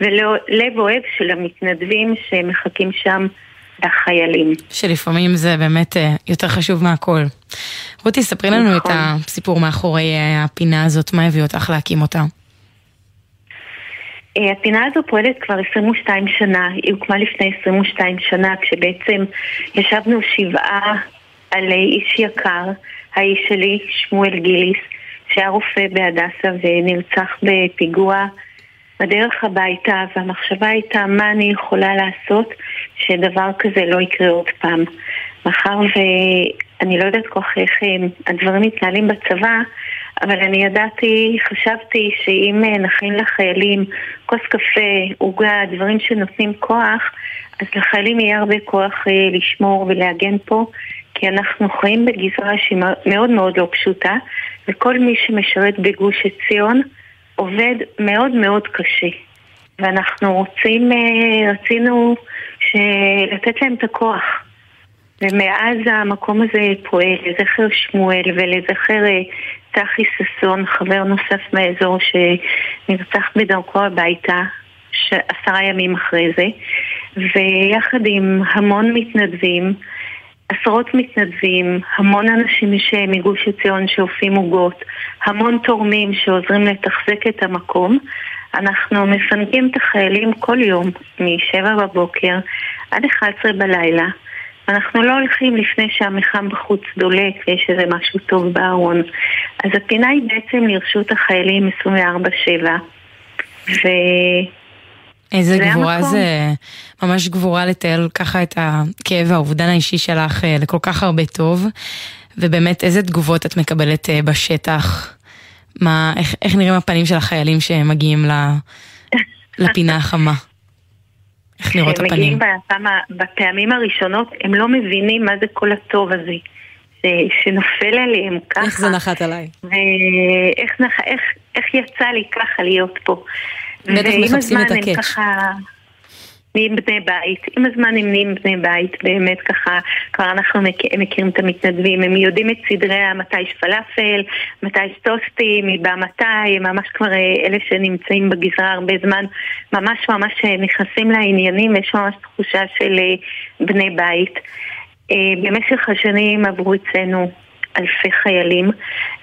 ולב אוהב של המתנדבים שמחכים שם לחיילים. שלפעמים זה באמת אה, יותר חשוב מהכל. רותי, ספרי לנו נכון. את הסיפור מאחורי אה, הפינה הזאת, מה הביא אותך להקים אותה. אה, הפינה הזו פועלת כבר 22 שנה, היא הוקמה לפני 22 שנה כשבעצם ישבנו שבעה על איש יקר, האיש שלי, שמואל גיליס, שהיה רופא בהדסה ונרצח בפיגוע בדרך הביתה, והמחשבה הייתה מה אני יכולה לעשות שדבר כזה לא יקרה עוד פעם. מאחר ואני לא יודעת כל כך איך אה, הדברים מתנהלים בצבא, אבל אני ידעתי, חשבתי שאם אה, נכין לחיילים כוס קפה, עוגה, דברים שנותנים כוח, אז לחיילים יהיה הרבה כוח אה, לשמור ולהגן פה, כי אנחנו חיים בגזרה שהיא מאוד מאוד לא פשוטה, וכל מי שמשרת בגוש עציון עובד מאוד מאוד קשה. ואנחנו רוצים, אה, רצינו לתת להם את הכוח. ומאז המקום הזה פועל לזכר שמואל ולזכר אה, צחי ששון, חבר נוסף מהאזור שנרצח בדרכו הביתה עשרה ימים אחרי זה, ויחד עם המון מתנדבים, עשרות מתנדבים, המון אנשים מגוש עציון שאופים עוגות, המון תורמים שעוזרים לתחזק את המקום. אנחנו מפנקים את החיילים כל יום, משבע בבוקר עד 11 בלילה. אנחנו לא הולכים לפני שהמחם בחוץ דולק ויש איזה משהו טוב בארון. אז הפינה היא בעצם לרשות החיילים 24-7. ו... איזה זה גבורה המקום. זה, ממש גבורה לתאר ככה את הכאב והאובדן האישי שלך אה, לכל כך הרבה טוב, ובאמת איזה תגובות את מקבלת אה, בשטח, מה, איך, איך נראים הפנים של החיילים שמגיעים ל, לפינה החמה. איך מגיעים הפנים. ה- בפעמים הראשונות, הם לא מבינים מה זה כל הטוב הזה. ש- שנופל עליהם ככה. איך זה נחת עליי? ואיך נח... איך, איך יצא לי ככה להיות פה. בטח מחפשים את הקאץ'. ככה נהיים בני בית. עם הזמן הם נהיים בני בית, באמת ככה, כבר אנחנו מכ... מכירים את המתנדבים, הם יודעים את סדרי המתי יש פלאפל, מתי יש טוסטים, מי בא מתי, הם ממש כבר אה, אלה שנמצאים בגזרה הרבה זמן, ממש ממש אה, נכנסים לעניינים, ויש ממש תחושה של אה, בני בית. במשך השנים עברו אצלנו אלפי חיילים,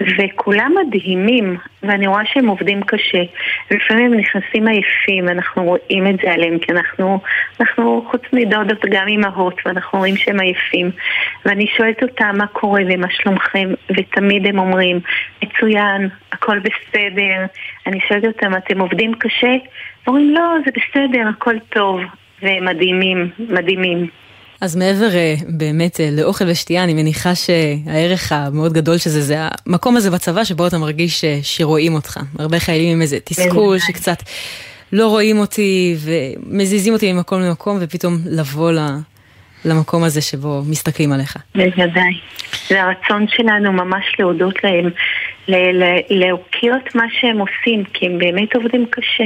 וכולם מדהימים, ואני רואה שהם עובדים קשה. לפעמים הם נכנסים עייפים, אנחנו רואים את זה עליהם, כי אנחנו, אנחנו חוץ מדודות גם אימהות, ואנחנו רואים שהם עייפים. ואני שואלת אותם מה קורה ומה שלומכם, ותמיד הם אומרים, מצוין, הכל בסדר. אני שואלת אותם, אתם עובדים קשה? אומרים, לא, זה בסדר, הכל טוב. והם מדהימים, מדהימים. אז מעבר אה, באמת אה, לאוכל ושתייה, אני מניחה שהערך המאוד גדול שזה, זה המקום הזה בצבא שבו אתה מרגיש אה, שרואים אותך. הרבה חיילים עם איזה תסכול. שקצת לא רואים אותי ומזיזים אותי ממקום למקום, ופתאום לבוא ל- למקום הזה שבו מסתכלים עליך. בוודאי. זה הרצון שלנו ממש להודות להם, להוקיר את מה שהם עושים, כי הם באמת עובדים קשה.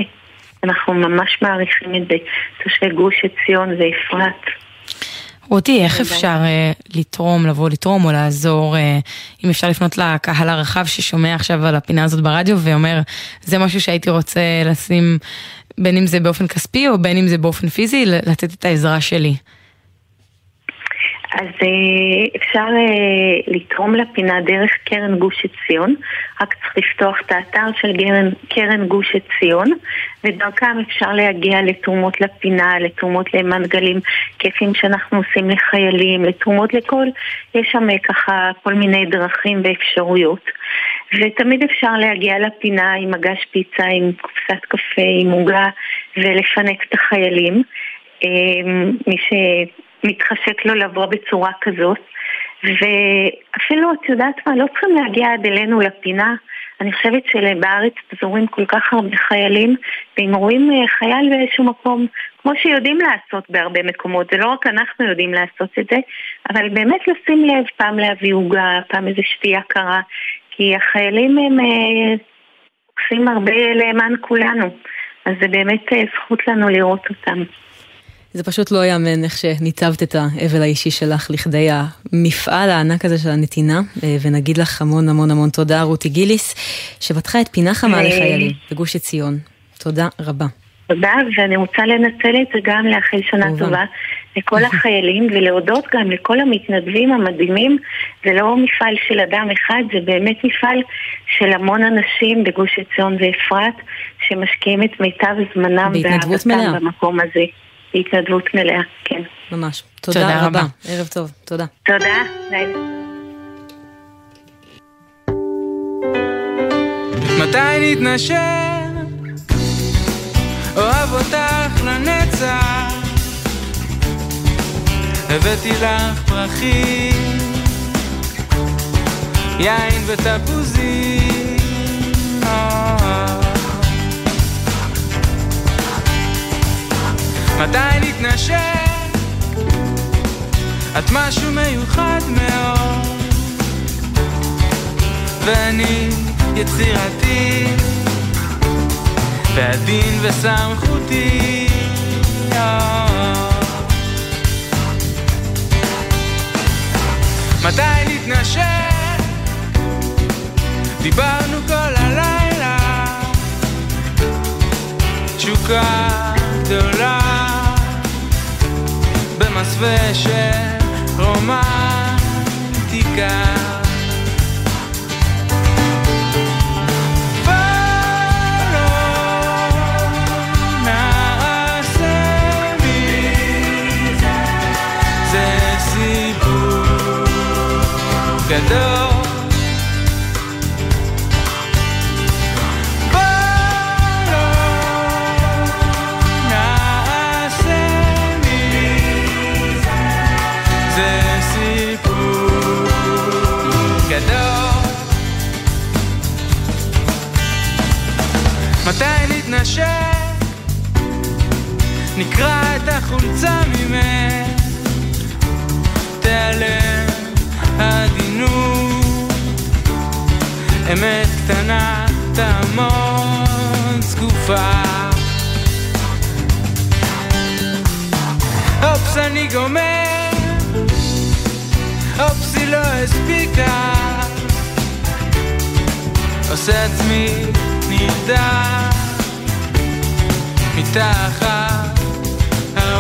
אנחנו ממש מעריכים את זה. תושבי גוש עציון ואפרת. רותי, איך אפשר אה, לתרום, לבוא לתרום או לעזור, אה, אם אפשר לפנות לקהל הרחב ששומע עכשיו על הפינה הזאת ברדיו ואומר, זה משהו שהייתי רוצה לשים, בין אם זה באופן כספי או בין אם זה באופן פיזי, לתת את העזרה שלי. אז אה, אפשר אה, לתרום לפינה דרך קרן גוש עציון, רק צריך לפתוח את האתר של קרן, קרן גוש עציון, ודרכם אפשר להגיע לתרומות לפינה, לתרומות למנגלים כיפים שאנחנו עושים לחיילים, לתרומות לכל, יש שם אה, ככה כל מיני דרכים ואפשרויות. ותמיד אפשר להגיע לפינה עם מגש פיצה, עם קופסת קפה, עם עוגה, ולפנק את החיילים. מי שמתחשק לו לבוא בצורה כזאת. ואפילו, את יודעת מה, לא צריכים להגיע עד אלינו לפינה. אני חושבת שבארץ פזורים כל כך הרבה חיילים, ואם רואים אה, חייל באיזשהו מקום, כמו שיודעים לעשות בהרבה מקומות, זה לא רק אנחנו יודעים לעשות את זה, אבל באמת לשים לב, פעם להביא עוגה, פעם איזה שתייה קרה, כי החיילים הם אה, עושים הרבה למען כולנו, אז זה באמת אה, זכות לנו לראות אותם. זה פשוט לא יאמן איך שניצבת את האבל האישי שלך לכדי המפעל הענק הזה של הנתינה, אה, ונגיד לך המון המון המון תודה, רותי גיליס, שפתחה את פינה חמה אה. לחיילים בגוש עציון. תודה רבה. תודה, ואני רוצה לנצל את זה גם לאחל שנה. טובה לכל החיילים ולהודות גם לכל המתנדבים המדהימים. זה לא מפעל של אדם אחד, זה באמת מפעל של המון אנשים בגוש עציון ואפרת שמשקיעים את מיטב זמנם בהתנדבות מלאה. במקום הזה. בהתנדבות מלאה, כן. ממש. תודה, תודה רבה. רבה. ערב טוב. תודה. תודה. לילה. מתי נתנשק? אוהב אותך לנצח הבאתי לך פרחים יין ותפוזים אה. מתי נתנשק? את משהו מיוחד מאוד ואני יצירתי ועדין וסמכותי. מתי נתנשק? דיברנו כל הלילה תשוקה גדולה במסווה של רומנטיקה גדול החולצה ממך, תיעלם העדינות, אמת קטנה תעמוד זקופה. אופס אני גומר, אופס היא לא הספיקה, עושה עצמי נרדם מתחת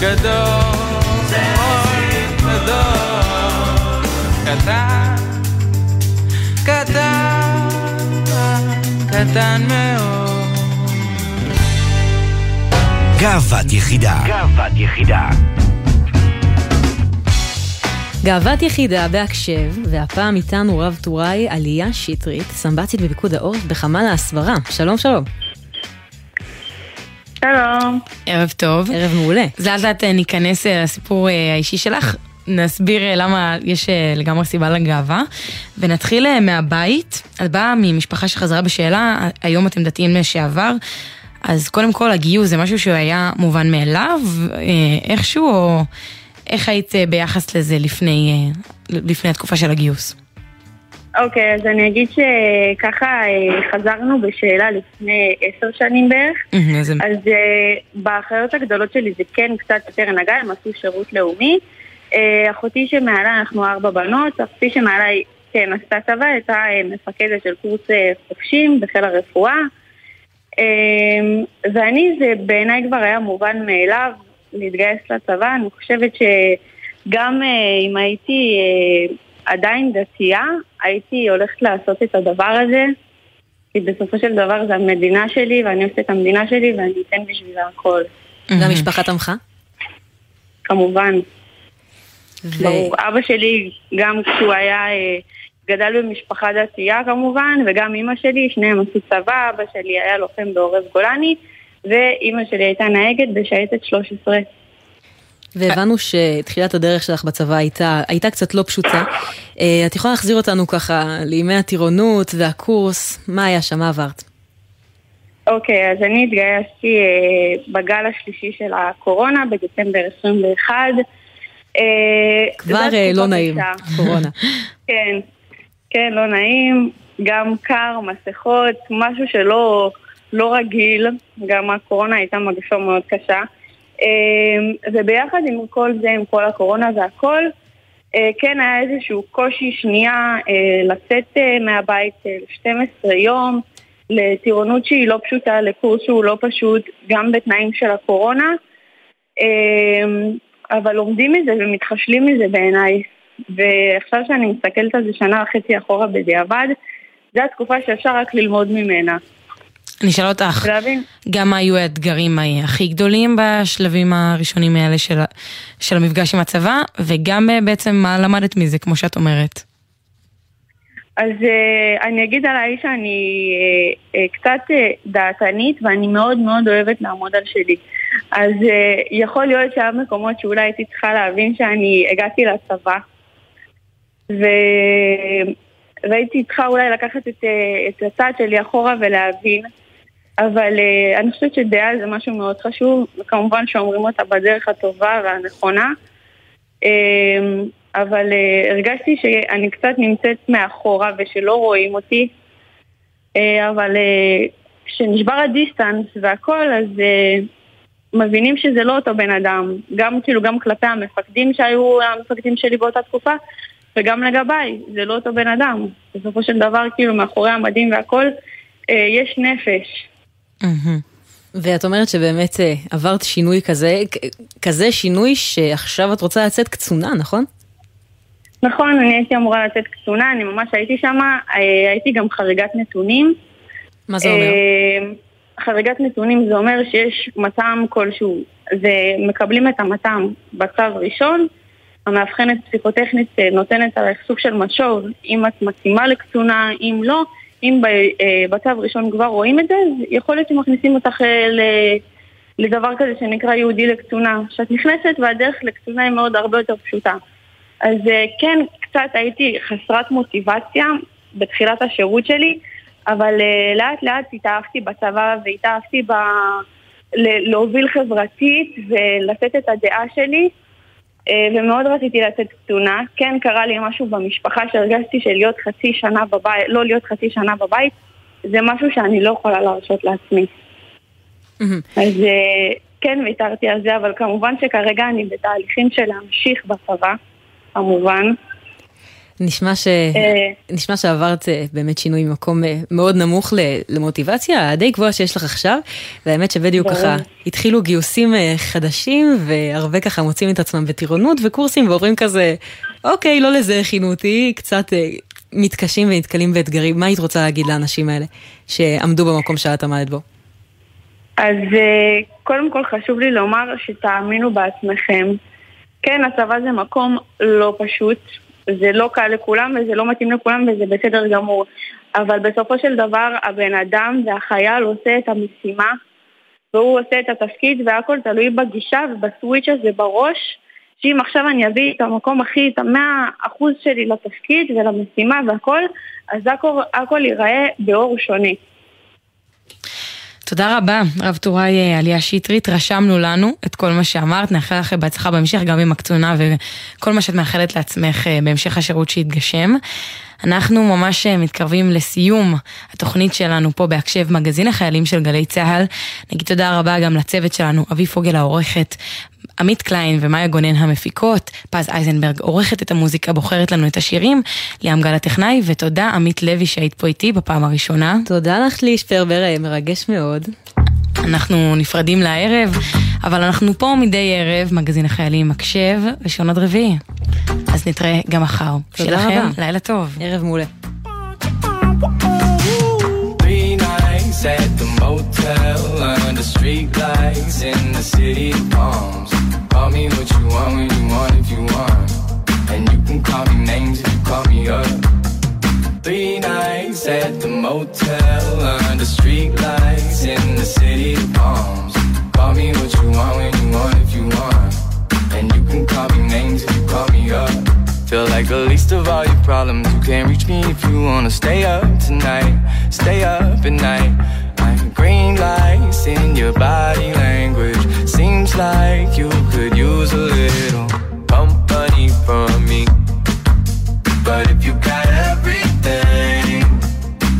גדול, גדול, קטן, קטן, קטן מאוד. גאוות יחידה. גאוות יחידה. גאוות יחידה בהקשב, והפעם איתנו רב טוראי עלייה שטרית, סמב"צית בפיקוד העורף בחמ"ל ההסברה. שלום שלום. שלום. ערב טוב. ערב מעולה. אז לאט לאט ניכנס אה, לסיפור אה, האישי שלך. נסביר אה, למה יש לגמרי סיבה לגאווה, ונתחיל מהבית. את באה ממשפחה שחזרה בשאלה, היום אתם דתיים לשעבר, אז קודם כל הגיוס זה משהו שהיה מובן מאליו, איכשהו, או איך היית ביחס לזה לפני, לפני התקופה של הגיוס? אוקיי, אז אני אגיד שככה אה, חזרנו בשאלה לפני עשר שנים בערך. אז אה, באחריות הגדולות שלי זה כן קצת יותר נגע, הם עשו שירות לאומי. אה, אחותי שמעלה, אנחנו ארבע בנות, אחותי שמעלה כן עשתה צבא, הייתה מפקדת של קורס חובשים בחיל הרפואה. אה, ואני, זה בעיניי כבר היה מובן מאליו להתגייס לצבא. אני חושבת שגם אם הייתי עדיין דתייה, הייתי הולכת לעשות את הדבר הזה. כי בסופו של דבר זה המדינה שלי, ואני עושה את המדינה שלי, ואני אתן בשבילה הכל. גם משפחה תמכה? כמובן. ברור. אבא שלי, גם כשהוא היה, אה, גדל במשפחה דתייה כמובן, וגם אימא שלי, שניהם עשו צבא, אבא שלי היה לוחם בעורב גולני, ואימא שלי הייתה נהגת בשייטת 13. והבנו שתחילת הדרך שלך בצבא הייתה, הייתה קצת לא פשוטה. אה, את יכולה להחזיר אותנו ככה לימי הטירונות והקורס, מה היה שם, מה עברת? אוקיי, אז אני התגייסתי אה, בגל השלישי של הקורונה, בדצמבר 21. אה, כבר לא נעים. קורונה. כן, כן, לא נעים, גם קר, מסכות, משהו שלא לא רגיל, גם הקורונה הייתה מגפה מאוד קשה. אה, וביחד עם כל זה, עם כל הקורונה והכל, אה, כן היה איזשהו קושי שנייה אה, לצאת אה, מהבית אה, ל-12 יום, לטירונות שהיא לא פשוטה, לקורס שהוא לא פשוט, גם בתנאים של הקורונה. אה, אבל לומדים מזה ומתחשלים מזה בעיניי. ועכשיו שאני מסתכלת על זה שנה וחצי אחורה בדיעבד, זו התקופה שאפשר רק ללמוד ממנה. אני אשאל אותך, ולהבין. גם מה היו האתגרים אה, הכי גדולים בשלבים הראשונים האלה של, של המפגש עם הצבא, וגם אה, בעצם מה למדת מזה, כמו שאת אומרת. אז uh, אני אגיד עליי שאני uh, קצת דעתנית ואני מאוד מאוד אוהבת לעמוד על שלי. אז יכול להיות שהיה מקומות שאולי הייתי צריכה להבין שאני הגעתי לצבא ו... והייתי צריכה אולי לקחת את, את הצעד שלי אחורה ולהבין אבל uh, אני חושבת שדעה זה משהו מאוד חשוב וכמובן שאומרים אותה בדרך הטובה והנכונה uh, אבל uh, הרגשתי שאני קצת נמצאת מאחורה ושלא רואים אותי. Uh, אבל uh, כשנשבר הדיסטנס והכל, אז uh, מבינים שזה לא אותו בן אדם. גם כאילו, גם כלפי המפקדים שהיו המפקדים שלי באותה תקופה, וגם לגביי, זה לא אותו בן אדם. בסופו של דבר, כאילו, מאחורי המדים והכל, יש נפש. מהמם. ואת אומרת שבאמת אה, עברת שינוי כזה, כזה שינוי שעכשיו את רוצה לצאת קצונה, נכון? נכון, אני הייתי אמורה לצאת קצונה, אני ממש הייתי שם, הייתי גם חריגת נתונים. מה זה אומר? אה, חריגת נתונים זה אומר שיש מטעם כלשהו, זה מקבלים את המטעם בצו ראשון, המאבחנת פסיכוטכנית אה, נותנת עליך סוג של משוב, אם את מתאימה לקצונה, אם לא, אם אה, בצו ראשון כבר רואים את זה, יכול להיות שמכניסים אותך אה, ל- לדבר כזה שנקרא יהודי לקצונה. כשאת נכנסת והדרך לקצונה היא מאוד הרבה יותר פשוטה. אז אה, כן, קצת הייתי חסרת מוטיבציה בתחילת השירות שלי, אבל לאט לאט התאהבתי בצבא והתאהבתי ב... להוביל חברתית ולתת את הדעה שלי, ומאוד רציתי לצאת קצונה. כן קרה לי משהו במשפחה שהרגשתי שלהיות חצי שנה בבית, לא להיות חצי שנה בבית, זה משהו שאני לא יכולה להרשות לעצמי. אז אה, כן ויתרתי על זה, אבל כמובן שכרגע אני בתהליכים של להמשיך בצבא, כמובן. נשמע, ש... אה. נשמע שעברת אה, באמת שינוי ממקום אה, מאוד נמוך למוטיבציה הדי גבוהה שיש לך עכשיו, והאמת שבדיוק. ככה התחילו גיוסים חדשים, והרבה ככה מוצאים את עצמם בטירונות וקורסים ואומרים כזה, אוקיי, לא לזה הכינו אותי, קצת מתקשים ונתקלים באתגרים. מה היית רוצה להגיד לאנשים האלה שעמדו במקום שאת עמדת בו? אז קודם כל חשוב לי לומר שתאמינו בעצמכם. כן, הצבא זה מקום לא פשוט, זה לא קל לכולם וזה לא מתאים לכולם וזה בסדר גמור. אבל בסופו של דבר הבן אדם והחייל עושה את המשימה והוא עושה את התפקיד והכל תלוי בגישה ובסוויץ' הזה בראש שאם עכשיו אני אביא את המקום הכי, את המאה אחוז שלי לתפקיד ולמשימה והכל, אז הכל, הכל ייראה באור שונה. תודה רבה, רב טוראי אה, עליה שטרית, רשמנו לנו את כל מה שאמרת, נאחל לך בהצלחה בהמשך, גם עם הקצונה וכל מה שאת מאחלת לעצמך אה, בהמשך השירות שיתגשם. אנחנו ממש אה, מתקרבים לסיום התוכנית שלנו פה בהקשב מגזין החיילים של גלי צה"ל. נגיד תודה רבה גם לצוות שלנו, אבי פוגל העורכת, עמית קליין ומאיה גונן המפיקות, פז אייזנברג עורכת את המוזיקה, בוחרת לנו את השירים, ליאם גל הטכנאי, ותודה עמית לוי שהיית פה איתי בפעם הראשונה. תודה לך ליש פרבר, אה, מרגש מאוד. אנחנו נפרדים לערב, אבל אנחנו פה מדי ערב, מגזין החיילים מקשב, ראשון עד רביעי. אז נתראה גם מחר. תודה רבה. לילה טוב. ערב מעולה. At the motel under street lights in the city of palms. Call me what you want when you want if you want. And you can call me names if you call me up. Three nights at the motel under street lights in the city of palms. Call me what you want when you want if you want. And you can call me names if you call me up. Feel like the least of all your problems. You can't reach me if you wanna stay up tonight. Stay up at night. Like green lights in your body language. Seems like you could use a little company from me. But if you got everything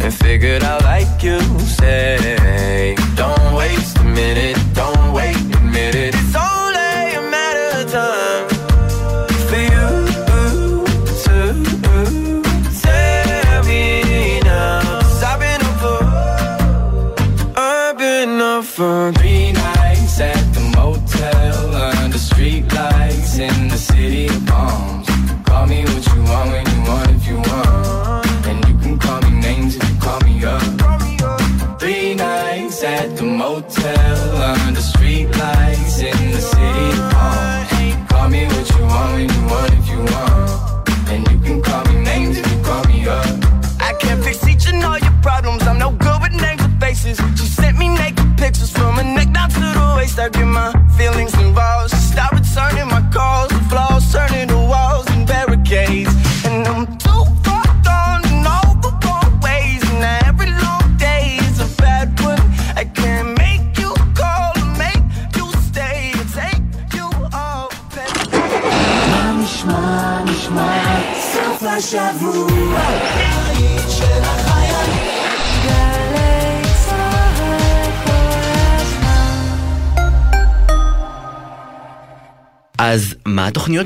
and figured out like you say,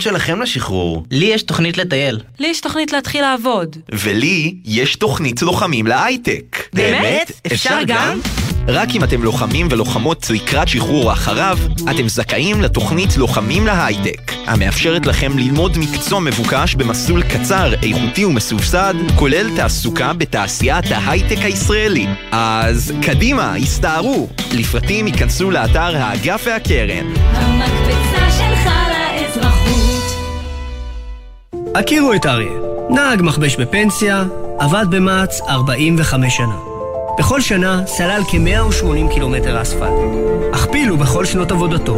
התוכניות שלכם לשחרור? לי יש תוכנית לטייל. לי יש תוכנית להתחיל לעבוד. ולי יש תוכנית לוחמים להייטק. באמת? אפשר גם? רק אם אתם לוחמים ולוחמות לקראת שחרור אחריו, אתם זכאים לתוכנית לוחמים להייטק, המאפשרת לכם ללמוד מקצוע מבוקש במסלול קצר, איכותי ומסובסד, כולל תעסוקה בתעשיית ההייטק הישראלי. אז קדימה, הסתערו! לפרטים ייכנסו לאתר האגף והקרן. המקפצה שלך לאזרחות. הכירו את אריה, נהג מכבש בפנסיה, עבד במע"צ 45 שנה. בכל שנה סלל כ-180 קילומטר אספלט. הכפילו בכל שנות עבודתו,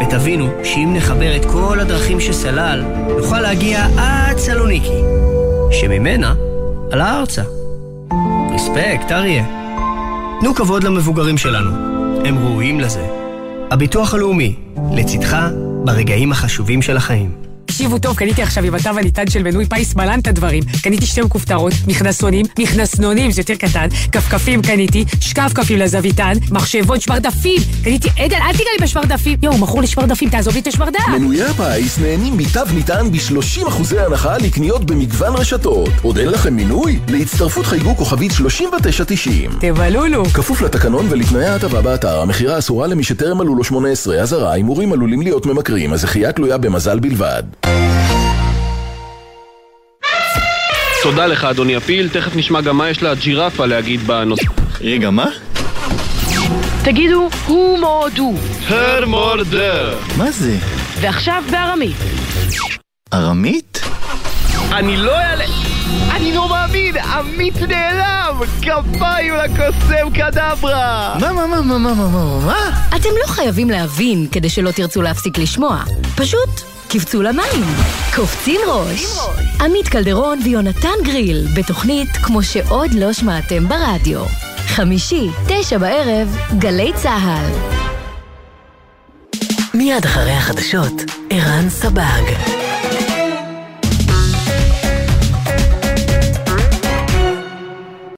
ותבינו שאם נחבר את כל הדרכים שסלל, נוכל להגיע עד סלוניקי, שממנה עלה ארצה. רספקט, אריה. תנו כבוד למבוגרים שלנו, הם ראויים לזה. הביטוח הלאומי, לצדך ברגעים החשובים של החיים. תקשיבו טוב, קניתי עכשיו עם התו הניתן של מנוי פיס מלן את הדברים. קניתי שתי מכופתרות, מכנסונים, מכנסנונים, זה יותר קטן, כפכפים קניתי, שקפקפים לזוויתן, מחשבון, שמרדפים. קניתי, עדן, אל תיגע לי בשמרדפים. יואו, מכור לי שמרדפים, תעזוב לי את השמרדף. מנויי הפיס נהנים מתו ניתן ב-30% הנחה לקניות במגוון רשתות. עוד אין לכם מינוי? להצטרפות חייגו כוכבית 3990. תבלולו. כפוף לתקנון ולתנאי ההטבה באתר, המכירה אסורה למי שטרם מלאו לו 18, אזהרה, הימורים עלולים להיות ממכרים, הזכייה תלויה במזל בלבד. תודה לך אדוני הפיל, תכף נשמע גם מה יש לג'ירפה להגיד בנושא. רגע, מה? תגידו, הוא מורדו. הר מורדר. מה זה? ועכשיו בארמית. ארמית? אני לא אעלה... אני לא מאמין, עמית נעלם! כפיים לקוסם קדברה! מה, מה, מה, מה, מה, מה, מה, מה? אתם לא חייבים להבין כדי שלא תרצו להפסיק לשמוע. פשוט קפצו למים. קופצים ראש. עמית קלדרון ויונתן גריל, בתוכנית כמו שעוד לא שמעתם ברדיו. חמישי, תשע בערב, גלי צה"ל. מיד אחרי החדשות, ערן סבג.